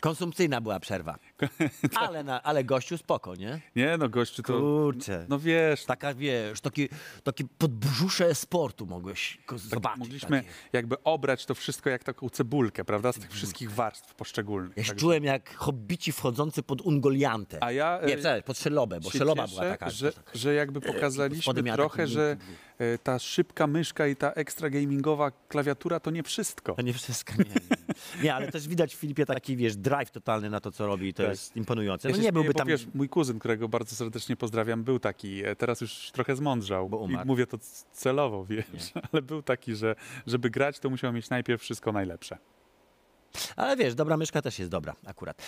Konsumpcyjna była przerwa. Ale, na, ale gościu spoko, nie? Nie no, gościu, to... Kurczę. No wiesz, Taka, wiesz, taki, takie podbrzusze sportu mogłeś ko- zobaczyć. Tak, mogliśmy takie. jakby obrać to wszystko jak taką cebulkę, prawda? Z tych wszystkich warstw poszczególnych. Ja się Także- czułem jak hobbici wchodzący pod Ungoliantę. A ja Nie, e, przepraszam, pod Szelobę, bo Szeloba była taka. że, taka. że jakby pokazaliśmy trochę, taki że e, ta szybka myszka i ta ekstra gamingowa klawiatura to nie wszystko. To nie wszystko, nie, nie. nie, ale też widać w Filipie taki, wiesz, drive totalny na to, co robi to Tak. Jest imponujące. No nie byłby tam... Wiesz, mój kuzyn, którego bardzo serdecznie pozdrawiam, był taki, e, teraz już trochę zmądrzał. Bo I umarł. mówię to celowo, wiesz, ale był taki, że żeby grać, to musiał mieć najpierw wszystko najlepsze. Ale wiesz, dobra myszka też jest dobra, akurat.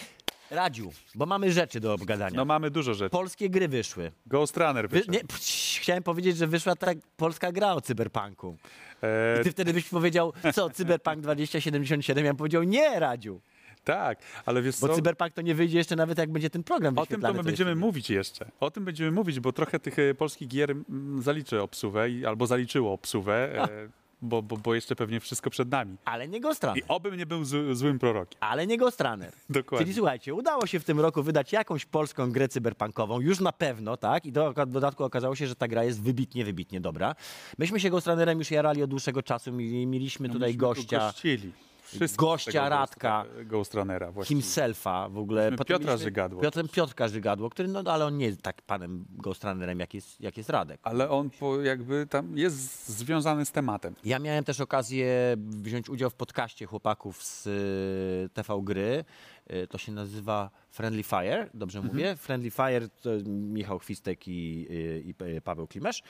Radziu, bo mamy rzeczy do obgadania. No mamy dużo rzeczy. Polskie gry wyszły. Ghost Runner Wy, wyszedł. nie, psz, chciałem powiedzieć, że wyszła tak polska gra o cyberpunku. E, I ty wtedy byś powiedział, co, Cyberpunk 2077? Ja bym powiedział, nie, Radziu, tak, ale wiesz bo co? Cyberpunk to nie wyjdzie jeszcze nawet jak będzie ten program O tym to my będziemy mówić jeszcze. O tym będziemy mówić, bo trochę tych e, polskich gier mm, zaliczy obsuwę albo zaliczyło obsuwę, e, bo, bo, bo jeszcze pewnie wszystko przed nami. Ale nie Ghost Runner. I obym nie był z, złym prorokiem. Ale nie Ghost Runner. Dokładnie. Czyli słuchajcie, udało się w tym roku wydać jakąś polską grę cyberpunkową, już na pewno, tak? I do, w dodatku okazało się, że ta gra jest wybitnie, wybitnie dobra. Myśmy się Ghost Runnerem już jarali od dłuższego czasu, mieli- mieliśmy No, tutaj myśmy tu gościa, Gościli. Wszyscy gościa Radka. Ghost, Ghost Runnera himselfa w ogóle. Mieliśmy Potem Piotra mieliśmy Żygadło. Piotrem Piotrka Żygadło, który, no ale on nie jest tak panem Ghost Runnerem, jak jest, jak jest Radek. Ale on po, jakby tam jest związany z tematem. Ja miałem też okazję wziąć udział w podcaście chłopaków z y, TV Gry. Y, To się nazywa Friendly Fire, dobrze Mhm. mówię? Friendly Fire to Michał Chwistek i, y, i P- Paweł Klimesz.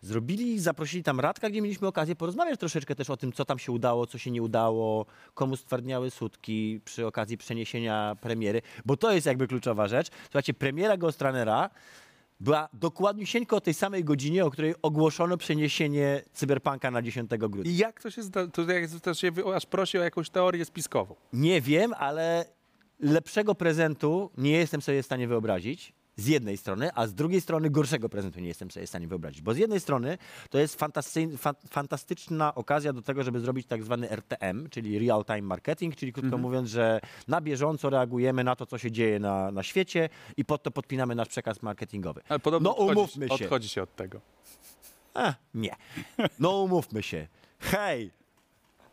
Zrobili, zaprosili tam Radka, gdzie mieliśmy okazję porozmawiać troszeczkę też o tym, co tam się udało, co się nie udało, komu stwardniały sutki przy okazji przeniesienia premiery, bo to jest jakby kluczowa rzecz. Słuchajcie, premiera Ghost Runnera była dokładniusieńko o tej samej godzinie, o której ogłoszono przeniesienie Cyberpunka na 10 grudnia. I jak to się zda... To, jak, to się aż prosi o jakąś teorię spiskową. Nie wiem, ale lepszego prezentu nie jestem sobie w stanie wyobrazić. Z jednej strony, a z drugiej strony gorszego prezentu nie jestem sobie w stanie wyobrazić. Bo z jednej strony to jest fa- fantastyczna okazja do tego, żeby zrobić tak zwany RTM, czyli Real Time Marketing, czyli krótko mówiąc, że na bieżąco reagujemy na to, co się dzieje na, na świecie i pod to podpinamy nasz przekaz marketingowy. Ale podobno No, odchodzi, umówmy się. odchodzi się od tego. A, nie. No umówmy się. Hej,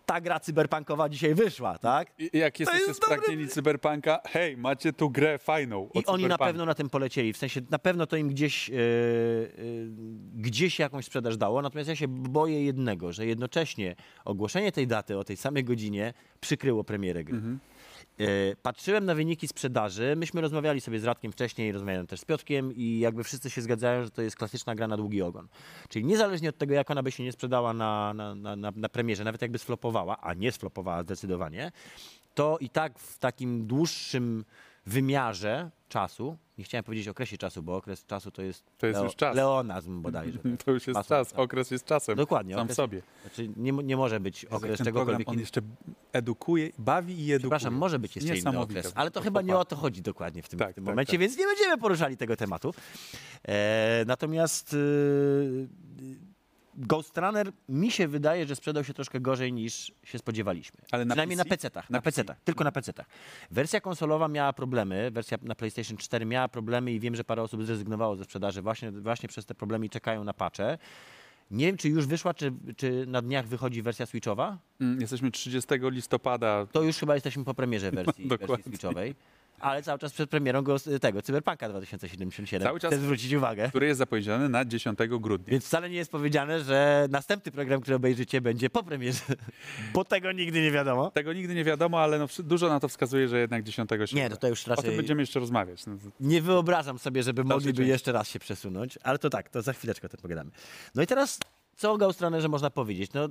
ta gra cyberpunkowa dzisiaj wyszła, tak? I jak jesteście jest spragnieni cyberpunka, hej, macie tu grę fajną. I oni na pewno na tym polecieli. W sensie na pewno to im gdzieś, yy, yy, gdzieś jakąś sprzedaż dało. Natomiast ja się boję jednego, że jednocześnie ogłoszenie tej daty o tej samej godzinie przykryło premierę gry. Yy, Patrzyłem na wyniki sprzedaży. Myśmy rozmawiali sobie z Radkiem wcześniej, rozmawiałem też z Piotkiem i jakby wszyscy się zgadzają, że to jest klasyczna gra na długi ogon. Czyli niezależnie od tego, jak ona by się nie sprzedała na, na, na, na, na premierze, nawet jakby sflopowała, a nie sflopowała zdecydowanie, to i tak w takim dłuższym wymiarze czasu, nie chciałem powiedzieć okresie czasu, bo okres czasu to jest, To jest już czas. leonazm bodajże. To już jest Masło, czas, tak. okres jest czasem. Dokładnie. Sam okres, sobie. Znaczy nie, nie może być okres ten czegokolwiek program, on innego. jeszcze edukuje, bawi i edukuje. Przepraszam, może być jeszcze inny Niesamowite. okres, ale to chyba nie o to chodzi dokładnie w tym, Tak, w tym tak, momencie, tak. więc nie będziemy poruszali tego tematu. E, natomiast e, Ghost Runner mi się wydaje, że sprzedał się troszkę gorzej niż się spodziewaliśmy. Ale na Przynajmniej PC? na PC-tach. Na, Na PC. PC-tach, tylko na PC-tach. Wersja konsolowa miała problemy, wersja na PlayStation 4 miała problemy i wiem, że parę osób zrezygnowało ze sprzedaży właśnie, właśnie przez te problemy i czekają na patche. Nie wiem, czy już wyszła, czy, czy na dniach wychodzi wersja Switchowa. Mm, Jesteśmy 30 listopada. To już chyba jesteśmy po premierze wersji, wersji dokładnie. Switchowej. Ale cały czas przed premierą go, tego Cyberpunka 2077. Cały czas- Chcę zwrócić uwagę. który jest zapowiedziany na 10 grudnia. Więc wcale nie jest powiedziane, że następny program, który obejrzycie, będzie po premierze. Bo tego nigdy nie wiadomo. Tego nigdy nie wiadomo, ale no, dużo na to wskazuje, że jednak 10 sierpnia. Nie, no to już O tym raczej będziemy jeszcze rozmawiać. No, nie wyobrażam sobie, żeby mogliby jeszcze raz się przesunąć. Ale to tak, to za chwileczkę o tym pogadamy. No i teraz co o Ghost Runnerze można powiedzieć? No,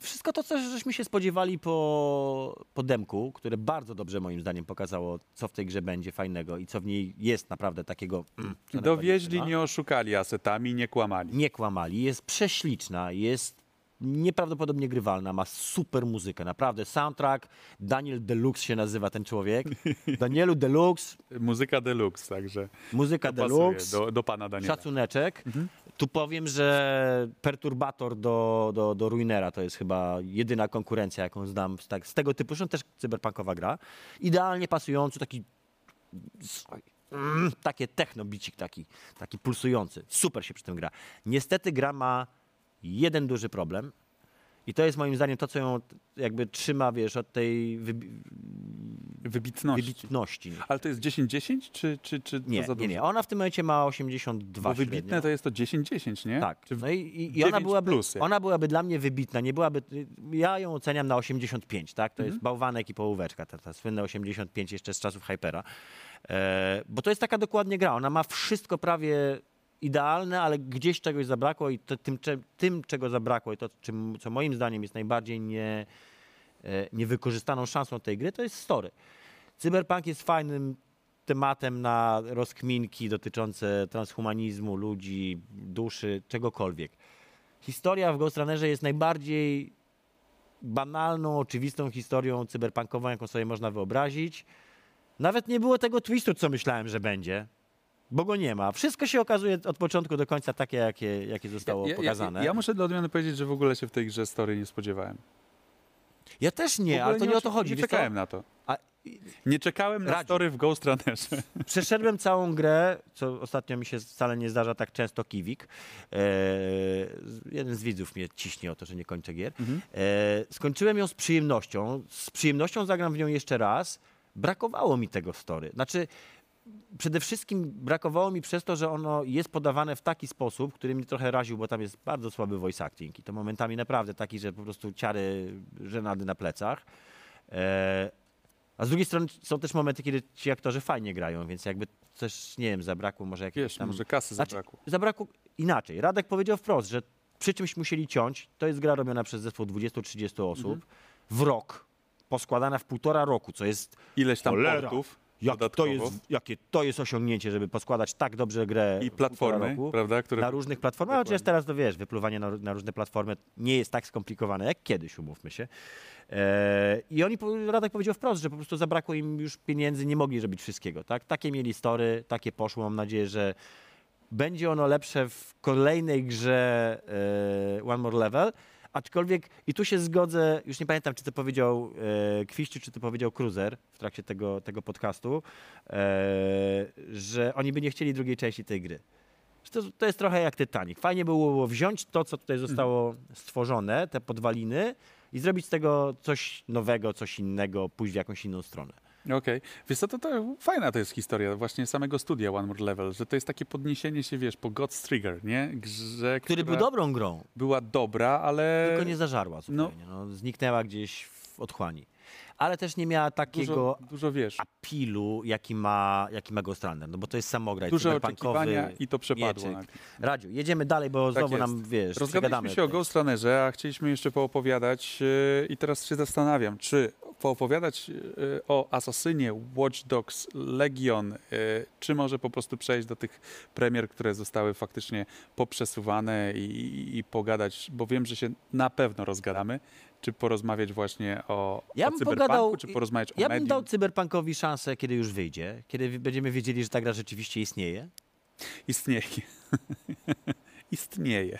wszystko to, co żeśmy się spodziewali po, po demku, które bardzo dobrze moim zdaniem pokazało, co w tej grze będzie fajnego i co w niej jest naprawdę takiego... mm, Dowieźli, nie oszukali asetami, nie kłamali. nie kłamali, jest prześliczna, jest nieprawdopodobnie grywalna, ma super muzykę, naprawdę. Soundtrack, Daniel Deluxe się nazywa ten człowiek. Danielu Deluxe, Muzyka deluxe, także muzyka Deluxe, do, do pana Daniela. szacuneczek. Mhm. Tu powiem, że Perturbator do, do, do Ruinera to jest chyba jedyna konkurencja, jaką znam z, tak, z tego typu, zresztą też cyberpunkowa gra. Idealnie pasujący, taki mm, takie techno-bicik taki, taki pulsujący. Super się przy tym gra. Niestety gra ma jeden duży problem i to jest moim zdaniem to, co ją jakby trzyma, wiesz, od tej wybi- Wybitności. wybitności. Ale to jest 10-10, czy, czy, czy Nie, nie, nie. Ona w tym momencie ma 82 Bo wybitne średnio. to jest to 10-10, nie? Tak. Czy No i, i, i ona, 9 byłaby, plus, ona byłaby dla mnie wybitna. Nie byłaby, ja ją oceniam na 85, tak? To Mhm. jest bałwanek i połóweczka, ta, ta słynne 85 jeszcze z czasów Hypera. E, bo to jest taka dokładnie gra. Ona ma wszystko prawie idealne, ale gdzieś czegoś zabrakło i to, tym, tym, czego zabrakło i to, czym, co moim zdaniem jest najbardziej nie, e, niewykorzystaną szansą tej gry, to jest story. Cyberpunk jest fajnym tematem na rozkminki dotyczące transhumanizmu, ludzi, duszy, czegokolwiek. Historia w Ghost Runnerze jest najbardziej banalną, oczywistą historią cyberpunkową, jaką sobie można wyobrazić. Nawet nie było tego twistu, co myślałem, że będzie, bo go nie ma. Wszystko się okazuje od początku do końca takie, jakie, jakie zostało ja, pokazane. Ja, ja muszę dla odmiany powiedzieć, że w ogóle się w tej grze story nie spodziewałem. Ja też nie, ale to nie o to chodzi. Nie czekałem na to. A, Nie czekałem na Radziu. story w Ghost Runnerze. Przeszedłem całą grę, co ostatnio mi się wcale nie zdarza tak często, Kiwik. E, jeden z widzów mnie ciśnie o to, że nie kończę gier. Mhm. E, skończyłem ją z przyjemnością. Z przyjemnością zagram w nią jeszcze raz. Brakowało mi tego story. Znaczy, przede wszystkim brakowało mi przez to, że ono jest podawane w taki sposób, który mnie trochę raził, bo tam jest bardzo słaby voice acting i to momentami naprawdę taki, że po prostu ciary żenady na plecach. E, a z drugiej strony są też momenty, kiedy ci aktorzy fajnie grają, więc jakby też, nie wiem, zabrakło może jakiegoś Wiesz, tam... może kasy Znaczy, zabrakło. Zabrakło inaczej. Radek powiedział wprost, że przy czymś musieli ciąć. To jest gra robiona przez zespół 20-30 osób Mhm. w rok, poskładana w półtora roku, co jest Ileś tam Cholera. portów jak to dodatkowo. jest, jakie to jest osiągnięcie, żeby poskładać tak dobrze grę I w półtora platformy, roku, prawda? Które... na różnych platformach. A Dokładnie. Chociaż teraz to wiesz, wypluwanie na, na różne platformy nie jest tak skomplikowane jak kiedyś, umówmy się. E, I oni, po- Radek powiedział wprost, że po prostu zabrakło im już pieniędzy, nie mogli robić wszystkiego. Tak? Takie mieli story, takie poszło. Mam nadzieję, że będzie ono lepsze w kolejnej grze e, One More Level. Aczkolwiek i tu się zgodzę, już nie pamiętam, czy to powiedział e, Kwiściu, czy to powiedział Cruiser w trakcie tego, tego podcastu, e, że oni by nie chcieli drugiej części tej gry. To, to jest trochę jak Titanic. Fajnie było wziąć to, co tutaj zostało stworzone, te podwaliny i zrobić z tego coś nowego, coś innego, pójść w jakąś inną stronę. Okej. Wiesz co, to, to fajna to jest historia właśnie samego studia One More Level, że to jest takie podniesienie się, wiesz, po God's Trigger, nie? Grze, Który był dobrą grą, była dobra, ale tylko nie zażarła zupełnie. No. zniknęła gdzieś w otchłani. Ale też nie miała takiego dużo, dużo wiesz, apilu, jaki ma, jaki ma Ghost Runner, no bo to jest samograj duże cyberpunkowy. oczekiwania i to przepadło. mieczyk. nagle. Radziu, jedziemy dalej, bo Tak znowu jest. nam, wiesz, Rozgadaliśmy się o. Ghost Runnerze, a chcieliśmy jeszcze poopowiadać yy, i teraz się zastanawiam, czy poopowiadać e, o Asasynie, Watch Dogs, Legion, e, czy może po prostu przejść do tych premier, które zostały faktycznie poprzesuwane i, i pogadać, bo wiem, że się na pewno rozgadamy, czy porozmawiać właśnie o, Ja o cyberpunku, pogadał- czy porozmawiać o Ja bym medium. dał cyberpunkowi szansę, kiedy już wyjdzie, kiedy będziemy wiedzieli, że ta gra rzeczywiście istnieje. Istnieje. Istnieje.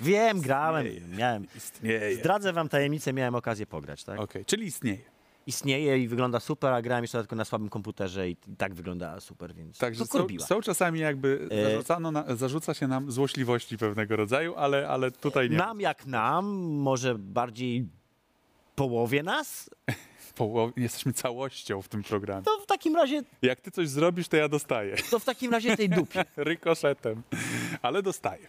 Wiem, grałem, Istnieje. miałem. Istnieje. Zdradzę wam tajemnicę, miałem okazję pograć, tak? Okej, czyli istnieje. Istnieje i wygląda super, a grałem jeszcze tylko na słabym komputerze i tak wygląda super, więc Także to są, są czasami jakby E- zarzucano na, zarzuca się nam złośliwości pewnego rodzaju, ale, ale tutaj nie. Nam jak nam, może bardziej połowie nas, Połow- jesteśmy całością w tym programie. to w takim razie, Jak ty coś zrobisz, to ja dostaję. to w takim razie tej dupie Rykoszetem. Ale dostaję.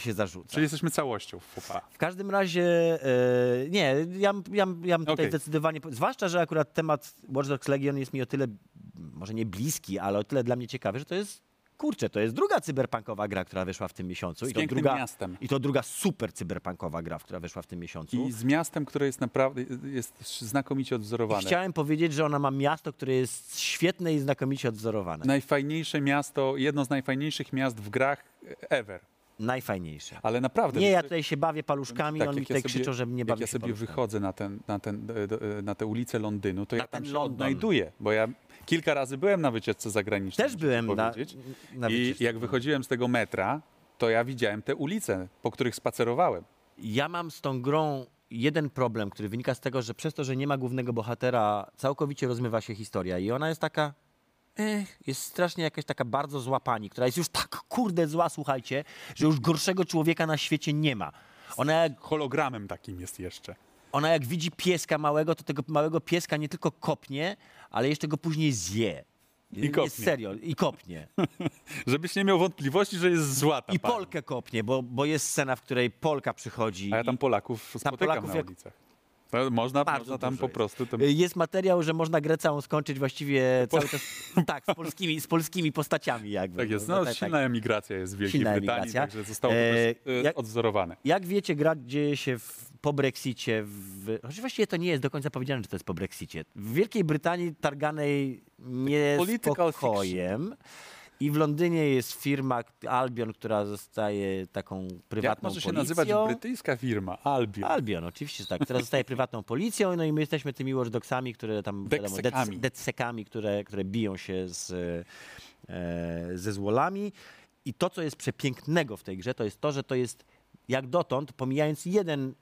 Się zarzuca. Czyli jesteśmy całością w FUPA. W każdym razie, e, nie, ja, ja, ja tutaj Okej. zdecydowanie, zwłaszcza, że akurat temat Watch Dogs Legion jest mi o tyle, może nie bliski, ale o tyle dla mnie ciekawy, że to jest, kurczę, to jest druga cyberpunkowa gra, która wyszła w tym miesiącu. Z I to, druga, miastem. I to druga super cyberpunkowa gra, która wyszła w tym miesiącu. I z miastem, które jest naprawdę jest znakomicie I odwzorowane. chciałem powiedzieć, że ona ma miasto, które jest świetne i znakomicie odwzorowane. Najfajniejsze miasto, jedno z najfajniejszych miast w grach ever. Najfajniejsze. Ale naprawdę. Nie, ja tutaj się bawię paluszkami, Tak, oni jak ja tutaj sobie- krzyczą, że nie Jak bawię ja się sobie paluszkami. wychodzę na, ten, na, ten, e, e, na tę ulicę Londynu, to Na ja tam się London. odnajduję, bo ja kilka razy byłem na wycieczce zagranicznej. Też byłem na, na I wycieczce. jak wychodziłem z tego metra, to ja widziałem te ulice, po których spacerowałem. Ja mam z tą grą jeden problem, który wynika z tego, że przez to, że nie ma głównego bohatera, całkowicie rozmywa się historia i ona jest taka. Ech, jest strasznie jakaś taka bardzo zła pani, która jest już tak kurde zła, słuchajcie, że już gorszego człowieka na świecie nie ma. Ona jak, Hologramem takim jest jeszcze. ona jak widzi pieska małego, to tego małego pieska nie tylko kopnie, ale jeszcze go później zje. I kopnie. Jest serio, i kopnie. Żebyś nie miał wątpliwości, że jest zła ta I pani. Polkę kopnie, bo, bo jest scena, w której Polka przychodzi. A ja tam Polaków spotykam Polaków na jak- ulicach. No, można, Bardzo można tam po jest. prostu... To... Jest materiał, że można grę całą skończyć właściwie cały czas tak, z polskimi, z polskimi postaciami jakby. Tak jest. No, No, tak, silna tak. emigracja jest w Wielkiej Silna Brytanii, emigracja. także zostało E, to e, jak- odwzorowane. Jak wiecie, gra dzieje się w, po Brexicie. W, choć właściwie to nie jest do końca powiedziane, że to jest po Brexicie. W Wielkiej Brytanii targanej Political niespokojem. I w Londynie jest firma Albion, która zostaje taką prywatną Jak może się policją. nazywać brytyjska firma? Albion. Albion, oczywiście, tak, która zostaje prywatną policją, no i my jesteśmy tymi watchdogsami, które tam, wiadomo, decsekami, które, które biją się z, e, ze złolami. I to, co jest przepięknego w tej grze, to jest to, że to jest jak dotąd, pomijając jeden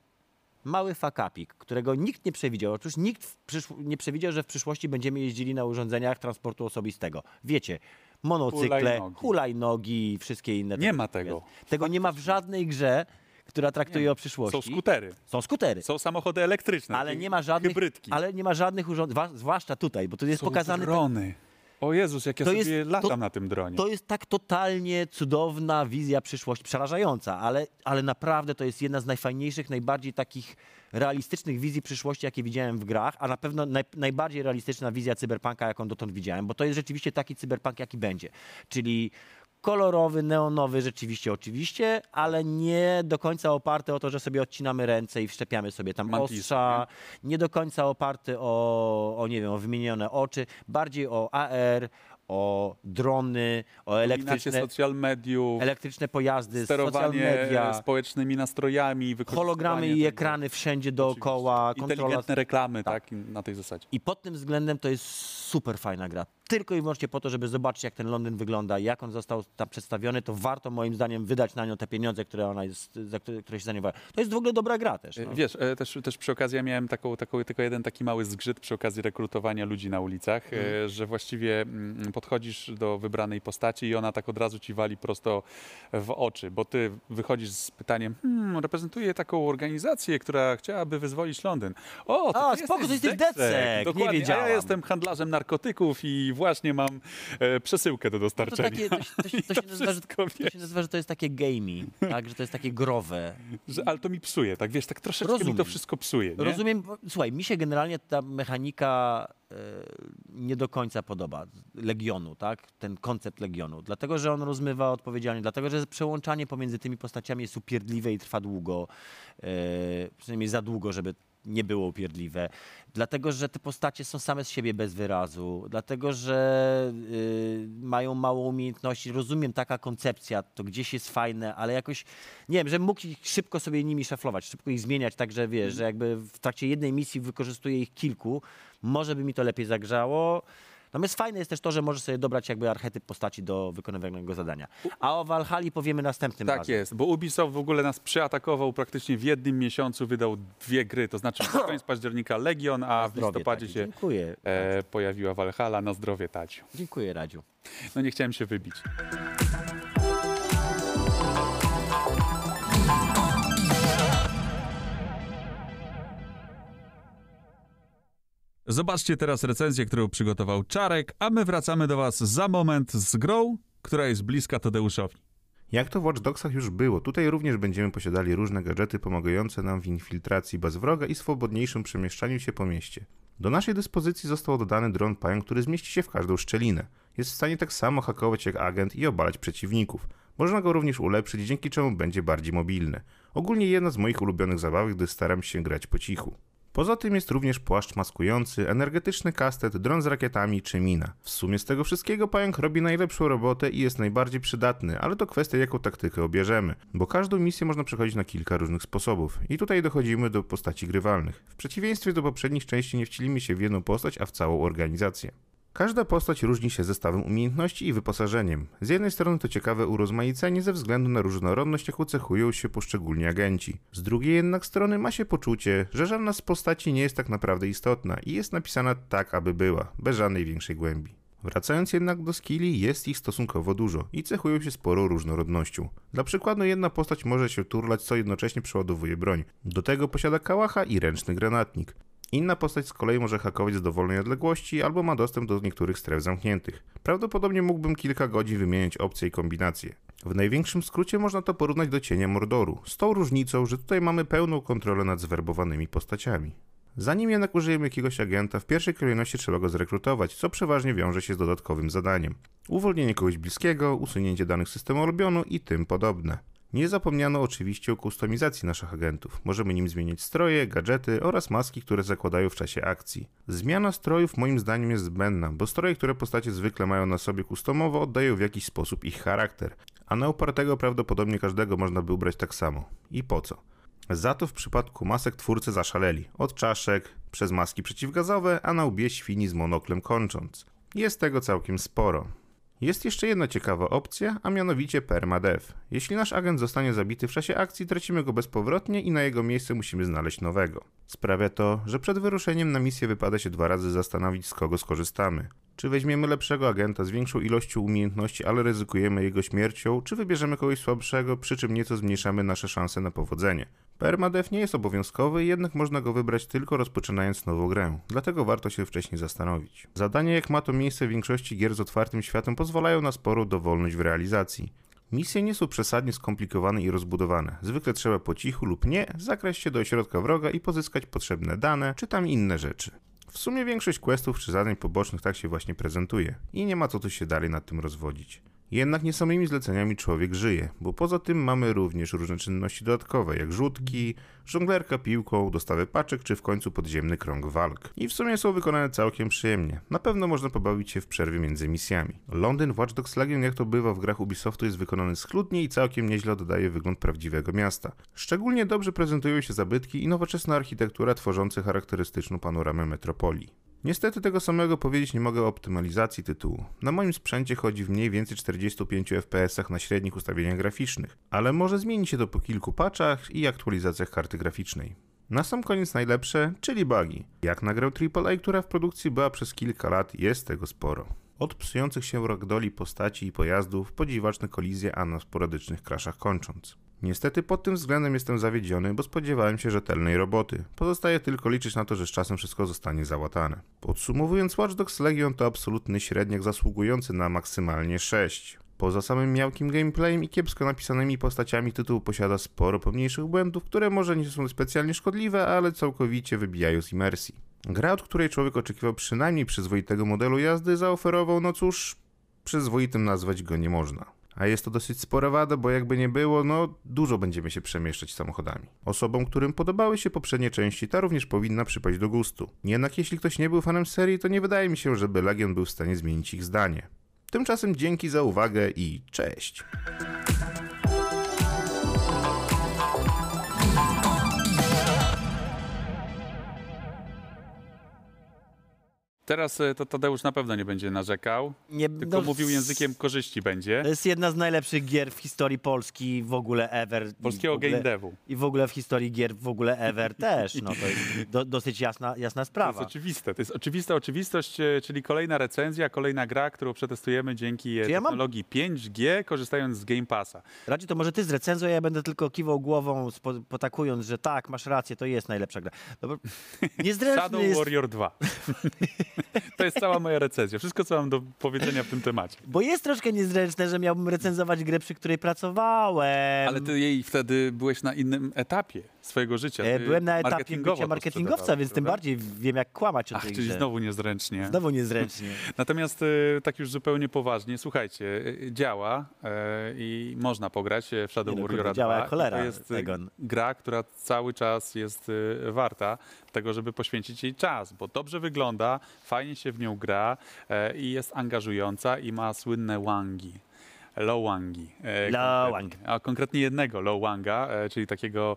mały fakapik, którego nikt nie przewidział. Otóż nikt nie przewidział, że w przyszłości będziemy jeździli na urządzeniach transportu osobistego. Wiecie, monocykle, Hulajnogi. hulajnogi i wszystkie inne. Nie ma tego. Tego nie ma w żadnej grze, która traktuje Nie. o przyszłości. Są skutery, Są skutery. są samochody elektryczne, Ale nie ma żadnych, hybrydki. ale nie ma żadnych urządzeń, zwłaszcza tutaj, bo tu jest są pokazany tak- drony. O Jezus, jak ja To sobie jest- latam to- na tym dronie. To jest tak totalnie cudowna wizja przyszłości, przerażająca, ale, ale naprawdę to jest jedna z najfajniejszych, najbardziej takich realistycznych wizji przyszłości, jakie widziałem w grach, a na pewno naj, najbardziej realistyczna wizja cyberpunka, jaką dotąd widziałem, bo to jest rzeczywiście taki cyberpunk, jaki będzie. Czyli kolorowy, neonowy rzeczywiście, oczywiście, ale nie do końca oparty o to, że sobie odcinamy ręce i wszczepiamy sobie tam Mantisy, ostrza, nie do końca oparty o, o, nie wiem, o wymienione oczy, bardziej o AR, o drony, o elektryczne, social mediów, elektryczne pojazdy, social sterowanie media, społecznymi nastrojami, hologramy i tego. ekrany wszędzie dookoła, kontrola. Inteligentne reklamy, tak, na tej zasadzie. I pod tym względem to jest super fajna gra. Tylko i wyłącznie po to, żeby zobaczyć, jak ten Londyn wygląda, jak on został tam przedstawiony, to warto moim zdaniem wydać na nią te pieniądze, które ona jest, za które, które się za nią To jest w ogóle dobra gra też. No. Wiesz, e, też, też przy okazji ja miałem taką, taką, tylko jeden taki mały zgrzyt przy okazji rekrutowania ludzi na ulicach, e, że właściwie mm, podchodzisz do wybranej postaci i ona tak od razu ci wali prosto w oczy, bo ty wychodzisz z pytaniem, hmm, reprezentuję taką organizację, która chciałaby wyzwolić Londyn. O, to A, ty spoko, to jesteś Decek, nie Dokładnie, a wiedziałam. ja jestem handlarzem narkotyków i właśnie mam e, przesyłkę do To, dostarczenia. to, się- to, się- to, się to nazywa, że, to wiesz. się nazywa, że to jest takie gamey, tak? że to jest takie growe. Że, ale to mi psuje, tak wiesz, tak troszeczkę mi Rozumiem. to wszystko psuje. Nie? Rozumiem, słuchaj, mi się generalnie ta mechanika e, nie do końca podoba Legionu, tak? Ten koncept Legionu, dlatego, że on rozmywa odpowiedzialnie, dlatego, że przełączanie pomiędzy tymi postaciami jest upierdliwe i trwa długo, e, przynajmniej za długo, żeby nie było upierdliwe, dlatego że te postacie są same z siebie bez wyrazu, dlatego że y, mają mało umiejętności. Rozumiem, taka koncepcja, to gdzieś jest fajne, ale jakoś, nie wiem, że mógł ich szybko sobie nimi szaflować, szybko ich zmieniać, tak że wiesz, że jakby w trakcie jednej misji wykorzystuje ich kilku, może by mi to lepiej zagrzało. Natomiast fajne jest też to, że możesz sobie dobrać jakby archetyp postaci do wykonywanego zadania. A o Valhalla powiemy następnym Tak razem. jest, bo Ubisoft w ogóle nas przeatakował praktycznie w jednym miesiącu, wydał dwie gry, to znaczy pod koniec października Legion, a w listopadzie tak. się Dziękuję. e, pojawiła Valhalla na zdrowie Taciu. Dziękuję, Radziu. No nie chciałem się wybić. Zobaczcie teraz recenzję, którą przygotował Czarek, a my wracamy do Was za moment z grą, która jest bliska Tadeuszowi. Jak to w Watch Dogsach już było, tutaj również będziemy posiadali różne gadżety pomagające nam w infiltracji baz wroga i swobodniejszym przemieszczaniu się po mieście. Do naszej dyspozycji został dodany dron Pająk, który zmieści się w każdą szczelinę. Jest w stanie tak samo hakować jak agent i obalać przeciwników. Można go również ulepszyć, dzięki czemu będzie bardziej mobilny. Ogólnie jedna z moich ulubionych zabawek, gdy staram się grać po cichu. Poza tym jest również płaszcz maskujący, energetyczny kastet, dron z rakietami czy mina. W sumie z tego wszystkiego pająk robi najlepszą robotę i jest najbardziej przydatny, ale to kwestia jaką taktykę obierzemy, bo każdą misję można przechodzić na kilka różnych sposobów. I tutaj dochodzimy do postaci grywalnych. W przeciwieństwie do poprzednich części nie wcilimy się w jedną postać, a w całą organizację. Każda postać różni się zestawem umiejętności i wyposażeniem. Z jednej strony to ciekawe urozmaicenie ze względu na różnorodność, jaką cechują się poszczególni agenci. Z drugiej jednak strony ma się poczucie, że żadna z postaci nie jest tak naprawdę istotna i jest napisana tak, aby była, bez żadnej większej głębi. Wracając jednak do skilli, jest ich stosunkowo dużo i cechują się sporą różnorodnością. Dla przykładu jedna postać może się turlać, co jednocześnie przeładowuje broń. Do tego posiada kałacha i ręczny granatnik. Inna postać z kolei może hakować z dowolnej odległości albo ma dostęp do niektórych stref zamkniętych. Prawdopodobnie mógłbym kilka godzin wymieniać opcje i kombinacje. W największym skrócie można to porównać do cienia Mordoru, z tą różnicą, że tutaj mamy pełną kontrolę nad zwerbowanymi postaciami. Zanim jednak użyjemy jakiegoś agenta, w pierwszej kolejności trzeba go zrekrutować, co przeważnie wiąże się z dodatkowym zadaniem. Uwolnienie kogoś bliskiego, usunięcie danych systemu ulubionu i tym podobne. Nie zapomniano oczywiście o kustomizacji naszych agentów. Możemy nim zmieniać stroje, gadżety oraz maski, które zakładają w czasie akcji. Zmiana strojów moim zdaniem jest zbędna, bo stroje, które postacie zwykle mają na sobie kustomowo, oddają w jakiś sposób ich charakter, a na upartego prawdopodobnie każdego można by ubrać tak samo. I po co? Za to w przypadku masek twórcy zaszaleli. Od czaszek, przez maski przeciwgazowe, a na łbie świni z monoklem kończąc. Jest tego całkiem sporo. Jest jeszcze jedna ciekawa opcja, a mianowicie permadeath. Jeśli nasz agent zostanie zabity w czasie akcji, tracimy go bezpowrotnie i na jego miejsce musimy znaleźć nowego. Sprawia to, że przed wyruszeniem na misję wypada się dwa razy zastanowić, z kogo skorzystamy. Czy weźmiemy lepszego agenta z większą ilością umiejętności, ale ryzykujemy jego śmiercią, czy wybierzemy kogoś słabszego, przy czym nieco zmniejszamy nasze szanse na powodzenie. Permadeath nie jest obowiązkowy, jednak można go wybrać tylko rozpoczynając nową grę, dlatego warto się wcześniej zastanowić. Zadania jak ma to miejsce w większości gier z otwartym światem pozwalają na sporą dowolność w realizacji. Misje nie są przesadnie skomplikowane i rozbudowane. Zwykle trzeba po cichu lub nie zakraść się do ośrodka wroga i pozyskać potrzebne dane, czy tam inne rzeczy. W sumie większość questów czy zadań pobocznych tak się właśnie prezentuje i nie ma co tu się dalej nad tym rozwodzić. Jednak nie samymi zleceniami człowiek żyje, bo poza tym mamy również różne czynności dodatkowe, jak rzutki, żonglerka piłką, dostawy paczek czy w końcu podziemny krąg walk. I w sumie są wykonane całkiem przyjemnie. Na pewno można pobawić się w przerwie między misjami. Londyn Watch Dogs Legion, jak to bywa w grach Ubisoftu, jest wykonany schludnie i całkiem nieźle oddaje wygląd prawdziwego miasta. Szczególnie dobrze prezentują się zabytki i nowoczesna architektura tworzące charakterystyczną panoramę metropolii. Niestety tego samego powiedzieć nie mogę o optymalizacji tytułu. Na moim sprzęcie chodzi w mniej więcej 45 fps na średnich ustawieniach graficznych, ale może zmienić się to po kilku patchach i aktualizacjach karty graficznej. Na sam koniec najlepsze, czyli bugi. Jak na grę AAA, która w produkcji była przez kilka lat, jest tego sporo. Od psujących się ragdoli postaci i pojazdów, po dziwaczne kolizje, a na sporadycznych kraszach kończąc. Niestety pod tym względem jestem zawiedziony, bo spodziewałem się rzetelnej roboty. Pozostaje tylko liczyć na to, że z czasem wszystko zostanie załatane. Podsumowując, Watch Dogs Legion to absolutny średniak zasługujący na maksymalnie 6. Poza samym miałkim gameplayem i kiepsko napisanymi postaciami tytuł posiada sporo pomniejszych błędów, które może nie są specjalnie szkodliwe, ale całkowicie wybijają z imersji. Gra, od której człowiek oczekiwał przynajmniej przyzwoitego modelu jazdy, zaoferował, no cóż, przyzwoitym nazwać go nie można. A jest to dosyć spore wada, bo jakby nie było, no dużo będziemy się przemieszczać samochodami. Osobom, którym podobały się poprzednie części, ta również powinna przypaść do gustu. Jednak jeśli ktoś nie był fanem serii, to nie wydaje mi się, żeby Legion był w stanie zmienić ich zdanie. Tymczasem dzięki za uwagę i cześć! Teraz e, to Tadeusz na pewno nie będzie narzekał, Nie, tylko no, mówił językiem korzyści będzie. To jest jedna z najlepszych gier w historii Polski w ogóle ever. Polskiego ogóle, game devu. I w ogóle w historii gier w ogóle ever też. No to jest do, dosyć jasna, jasna To sprawa. jest oczywiste. To jest oczywista oczywistość, e, czyli kolejna recenzja, kolejna gra, którą przetestujemy dzięki e, Czy ja mam- technologii 5G, korzystając z Game Passa. Raczej to może ty zrecenzuj, a ja będę tylko kiwał głową, potakując, że tak, masz rację, to jest najlepsza gra. Bo niezręczny Shadow jest, Warrior 2. to jest cała moja recenzja. Wszystko, co mam do powiedzenia w tym temacie. bo jest troszkę niezręczne, że miałbym recenzować grę, przy której pracowałem. Ale ty jej wtedy byłeś na innym etapie swojego życia. E, Ty Byłem na etapie bycia marketingowca, więc tym bardziej wiem, jak kłamać o Ach, tej czyli grze. znowu niezręcznie. Znowu niezręcznie. Natomiast e, tak już zupełnie poważnie, słuchajcie, e, działa i można pograć w Shadow Nie no, Warriora kurde, działa 2. jak cholera, to jest Egon. gra, która cały czas jest warta tego, żeby poświęcić jej czas, bo dobrze wygląda, fajnie się w nią gra e, i jest angażująca i ma słynne wangi. Low wangi. e, Low konkretnie. A konkretnie jednego low wanga, e, czyli takiego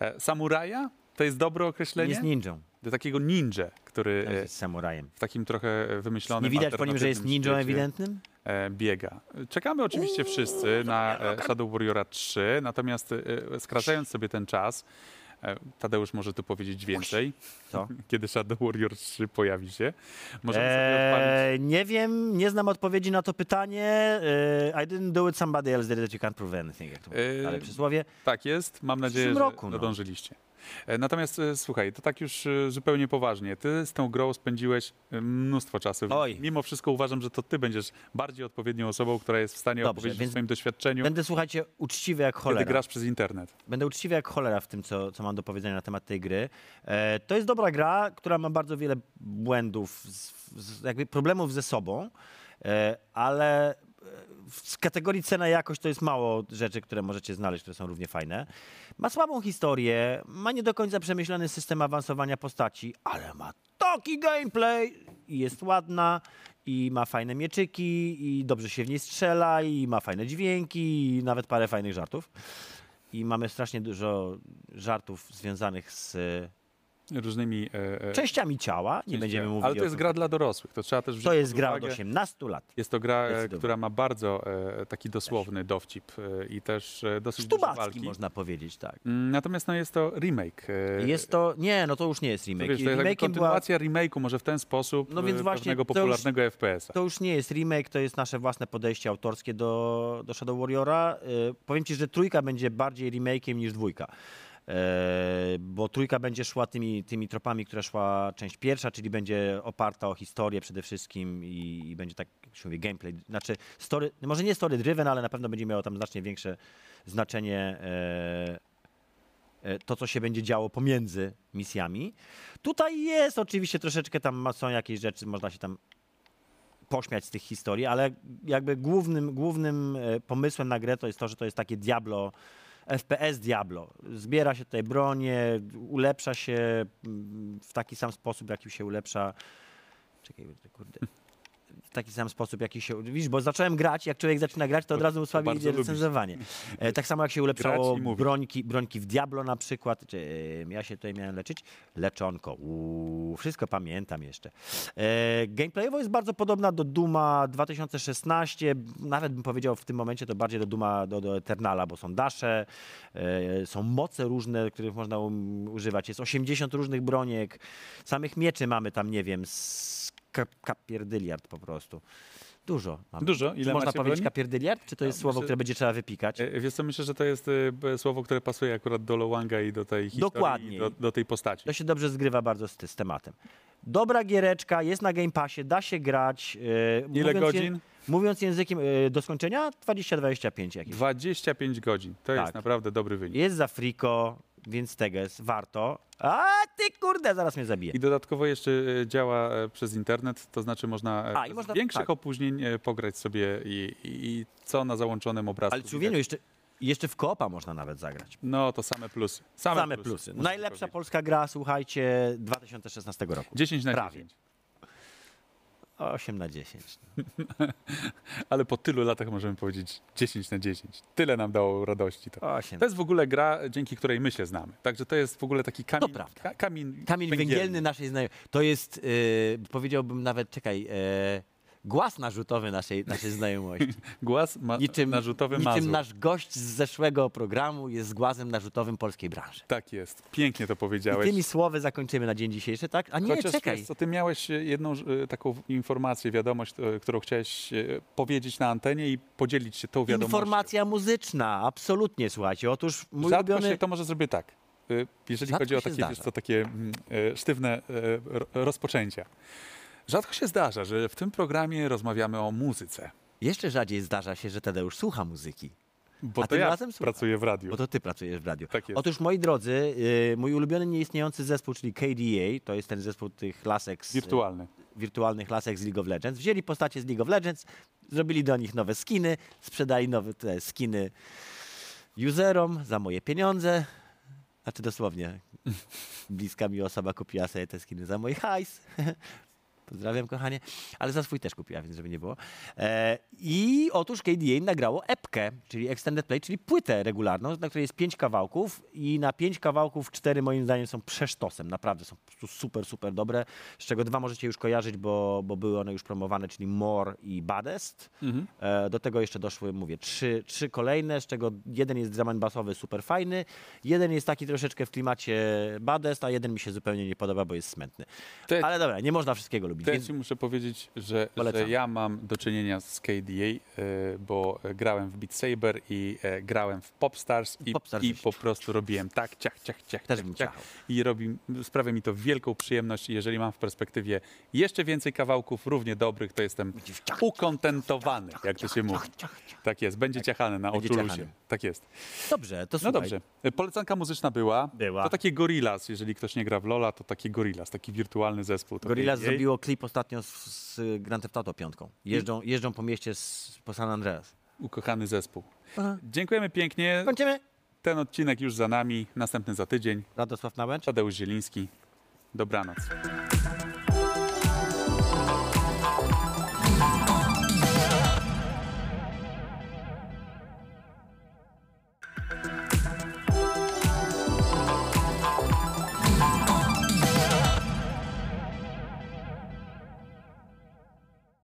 e, samuraja. To jest dobre określenie? Jest ninją. Do takiego ninja, który Tam e, jest samurajem. w takim trochę wymyślonym Nie widać po nim, że jest alternatywnym ninją świecie, ewidentnym? e, biega. Czekamy oczywiście wszyscy na e, Shadow Warriora 3, natomiast e, skracając sobie ten czas, e, Tadeusz może tu powiedzieć więcej, Co? kiedy Shadow Warrior 3 pojawi się. Możemy sobie odpalić. Eee, nie wiem, nie znam odpowiedzi na to pytanie. Eee, I didn't do it, somebody else did it, you can't prove anything. Jak to. Eee, Ale przysłowie. Tak jest, mam nadzieję, że roku, no. nadążyliście. E, Natomiast e, słuchaj, to tak już e, zupełnie poważnie. Ty z tą grą spędziłeś e, mnóstwo czasu. więc Oj. Mimo wszystko uważam, że to ty będziesz bardziej odpowiednią osobą, która jest w stanie Dobrze, opowiedzieć o więc swoim doświadczeniu, Będę, słuchajcie, uczciwy jak kiedy cholera. grasz przez internet. Będę uczciwy jak cholera w tym, co, co mam do powiedzenia na temat tej gry. E, to jest dobra gra, która ma bardzo wiele błędów, z, z, jakby problemów ze sobą, e, ale e, w kategorii cena jakość to jest mało rzeczy, które możecie znaleźć, które są równie fajne. Ma słabą historię, ma nie do końca przemyślany system awansowania postaci, ale ma taki gameplay i jest ładna i ma fajne mieczyki i dobrze się w niej strzela i ma fajne dźwięki i nawet parę fajnych żartów. I mamy strasznie dużo żartów związanych z Różnymi e, e, częściami ciała. Nie będziemy mówić Ale to jest gra dla dorosłych. To trzeba też wziąć To jest gra od uwagę. 18 lat. Jest to gra, e, która ma bardzo e, taki dosłowny dowcip e, i też e, dosyć dużo walki. można powiedzieć, tak. Mm, Natomiast no, jest to remake. e, Jest to, nie, no to już nie jest to remake. wiesz, to jest Remake'iem była, kontynuacja remake'u, może w ten sposób No więc właśnie pewnego to popularnego FPS-a. to już nie jest remake, to jest nasze własne podejście autorskie do, do Shadow Warriora. Powiem ci, że trójka będzie bardziej remake'iem niż dwójka. Bo trójka będzie szła tymi, tymi tropami, które szła część pierwsza, czyli będzie oparta o historię przede wszystkim i, i będzie tak, jak się mówi, gameplay. Znaczy, story, może nie story driven, ale na pewno będzie miało tam znacznie większe znaczenie e, e, to, co się będzie działo pomiędzy misjami. Tutaj jest oczywiście troszeczkę tam są jakieś rzeczy, można się tam pośmiać z tych historii, ale jakby głównym, głównym e, pomysłem na grę to jest to, że to jest takie Diablo, FPS Diablo. Zbiera się tutaj bronię, ulepsza się mm, w taki sam sposób, w jaki się ulepsza. Czekaj, kurde. W taki sam sposób, jaki się. Widzisz, bo zacząłem grać, jak człowiek zaczyna grać, to od razu bardzo idzie recenzowanie. E, tak samo jak się ulepszało brońki, brońki w Diablo na przykład. Czy, e, ja się tutaj miałem leczyć. Leczonko. Uuu, wszystko pamiętam jeszcze. E, gameplayowo jest bardzo podobna do Duma 2016. Nawet bym powiedział w tym momencie to bardziej do Duma, do, do Eternala, bo są dasze, e, są moce różne, których można um, używać. Jest 80 różnych broniek. Samych mieczy mamy tam, nie wiem, z kapierdyliard po prostu. Dużo. Mamy. Dużo? Czy Ile można powiedzieć broni? kapierdyliard? Czy to jest słowo, myślę- które będzie trzeba wypikać? E, Wiesz co, myślę, że to jest e, słowo, które pasuje akurat do Lowanga i do tej historii, Dokładnie. do, do tej postaci. To się dobrze zgrywa bardzo z, z tematem. Dobra giereczka, jest na Game Passie, da się grać. e, Ile mówiąc je- godzin? mówiąc językiem do skończenia, 20-25 jakieś. 25 godzin. To jest Tak. naprawdę dobry wynik. Jest za friko, więc Teges, warto. A ty kurde, zaraz mnie zabije. I dodatkowo jeszcze e, działa e, przez internet, to znaczy można, e, A, i można- większych tak. opóźnień e, pograć sobie i, i, i co na załączonym obrazku. Ale człowieniu, jeszcze, jeszcze w koopa można nawet zagrać. No to same plusy. Same, Same plusy. muszę Najlepsza powiedzieć. polska gra, słuchajcie, 2016 roku. 10 na Prawie. 10. 8 na 10. Ale po tylu latach możemy powiedzieć 10 na 10. Tyle nam dało radości to. 8. To jest w ogóle gra, dzięki której my się znamy. Także to jest w ogóle taki kamień, To prawda. ka, kamień, Kamień węgielny naszej znajomości. To jest, yy, powiedziałbym nawet, czekaj, yy, głaz narzutowy naszej, naszej znajomości. Głaz ma, Niczym, narzutowy niczym Mazur. nasz gość z zeszłego programu jest głazem narzutowym polskiej branży. Tak jest. Pięknie to I powiedziałeś. tymi słowy zakończymy na dzień dzisiejszy, tak? A nie, Chociaż czekaj. wiesz co, ty miałeś e, jedną e, taką informację, wiadomość, e, którą chciałeś e, powiedzieć na antenie i podzielić się tą wiadomością. Informacja muzyczna, absolutnie, słuchajcie. Otóż mój Rzadko ulubiony... się, to może zrobię tak. Jeżeli Rzadko chodzi o się takie, zdarza. wiesz co, takie mm, e, sztywne e, ro- rozpoczęcia. Rzadko się zdarza, że w tym programie rozmawiamy o muzyce. Jeszcze rzadziej zdarza się, że Tadeusz słucha muzyki. Bo A to tym ja razem słucham. pracuję w radiu. Bo to ty pracujesz w radiu. Tak jest. Otóż, moi drodzy, yy, mój ulubiony nieistniejący zespół, czyli KDA, to jest ten zespół tych lasek z, Wirtualny. wirtualnych lasek z League of Legends. Wzięli postacie z League of Legends, zrobili do nich nowe skiny, sprzedali nowe te skiny userom za moje pieniądze. Znaczy dosłownie, bliska mi osoba kupiła sobie te skiny za mój hajs. Pozdrawiam, kochanie. Ale za swój też kupiła, więc żeby nie było. E, I otóż KDA nagrało epkę, czyli Extended Play, czyli płytę regularną, na której jest pięć kawałków i na pięć kawałków cztery moim zdaniem są przesztosem. Naprawdę są po prostu super, super dobre, z czego dwa możecie już kojarzyć, bo, bo były one już promowane, czyli More i Baddest. Mhm. E, Do tego jeszcze doszły, mówię, trzy, trzy kolejne, z czego jeden jest drum and bassowy, super fajny, jeden jest taki troszeczkę w klimacie Baddest, a jeden mi się zupełnie nie podoba, bo jest smętny. Ja- Ale dobra, nie można wszystkiego lubić. To ja Więc ci muszę powiedzieć, że, że ja mam do czynienia z KDA, e, bo grałem w Beat Saber i e, grałem w Popstars i, Popstars i po prostu robiłem tak, ciach, ciach, ciach, Też ciach, ciach. I robi, sprawia mi to wielką przyjemność i jeżeli mam w perspektywie jeszcze więcej kawałków równie dobrych, to jestem ukontentowany, jak to się mówi. Tak jest, będzie ciachany na Będzie oczulusie. ciachany. Tak jest. Dobrze, to No słuchaj. dobrze. E, Polecanka muzyczna była. Była. To takie Gorillaz, jeżeli ktoś nie gra w Lola, to takie Gorillaz, taki wirtualny zespół. Gorillaz zrobiło klip ostatnio z, z Grand Theft Auto piątką. Jeżdżą, jeżdżą po mieście z, po San Andreas. Ukochany zespół. Aha. Dziękujemy pięknie. Kończymy. Ten odcinek już za nami, następny za tydzień. Radosław Nałęcz. Tadeusz Zieliński. Dobranoc.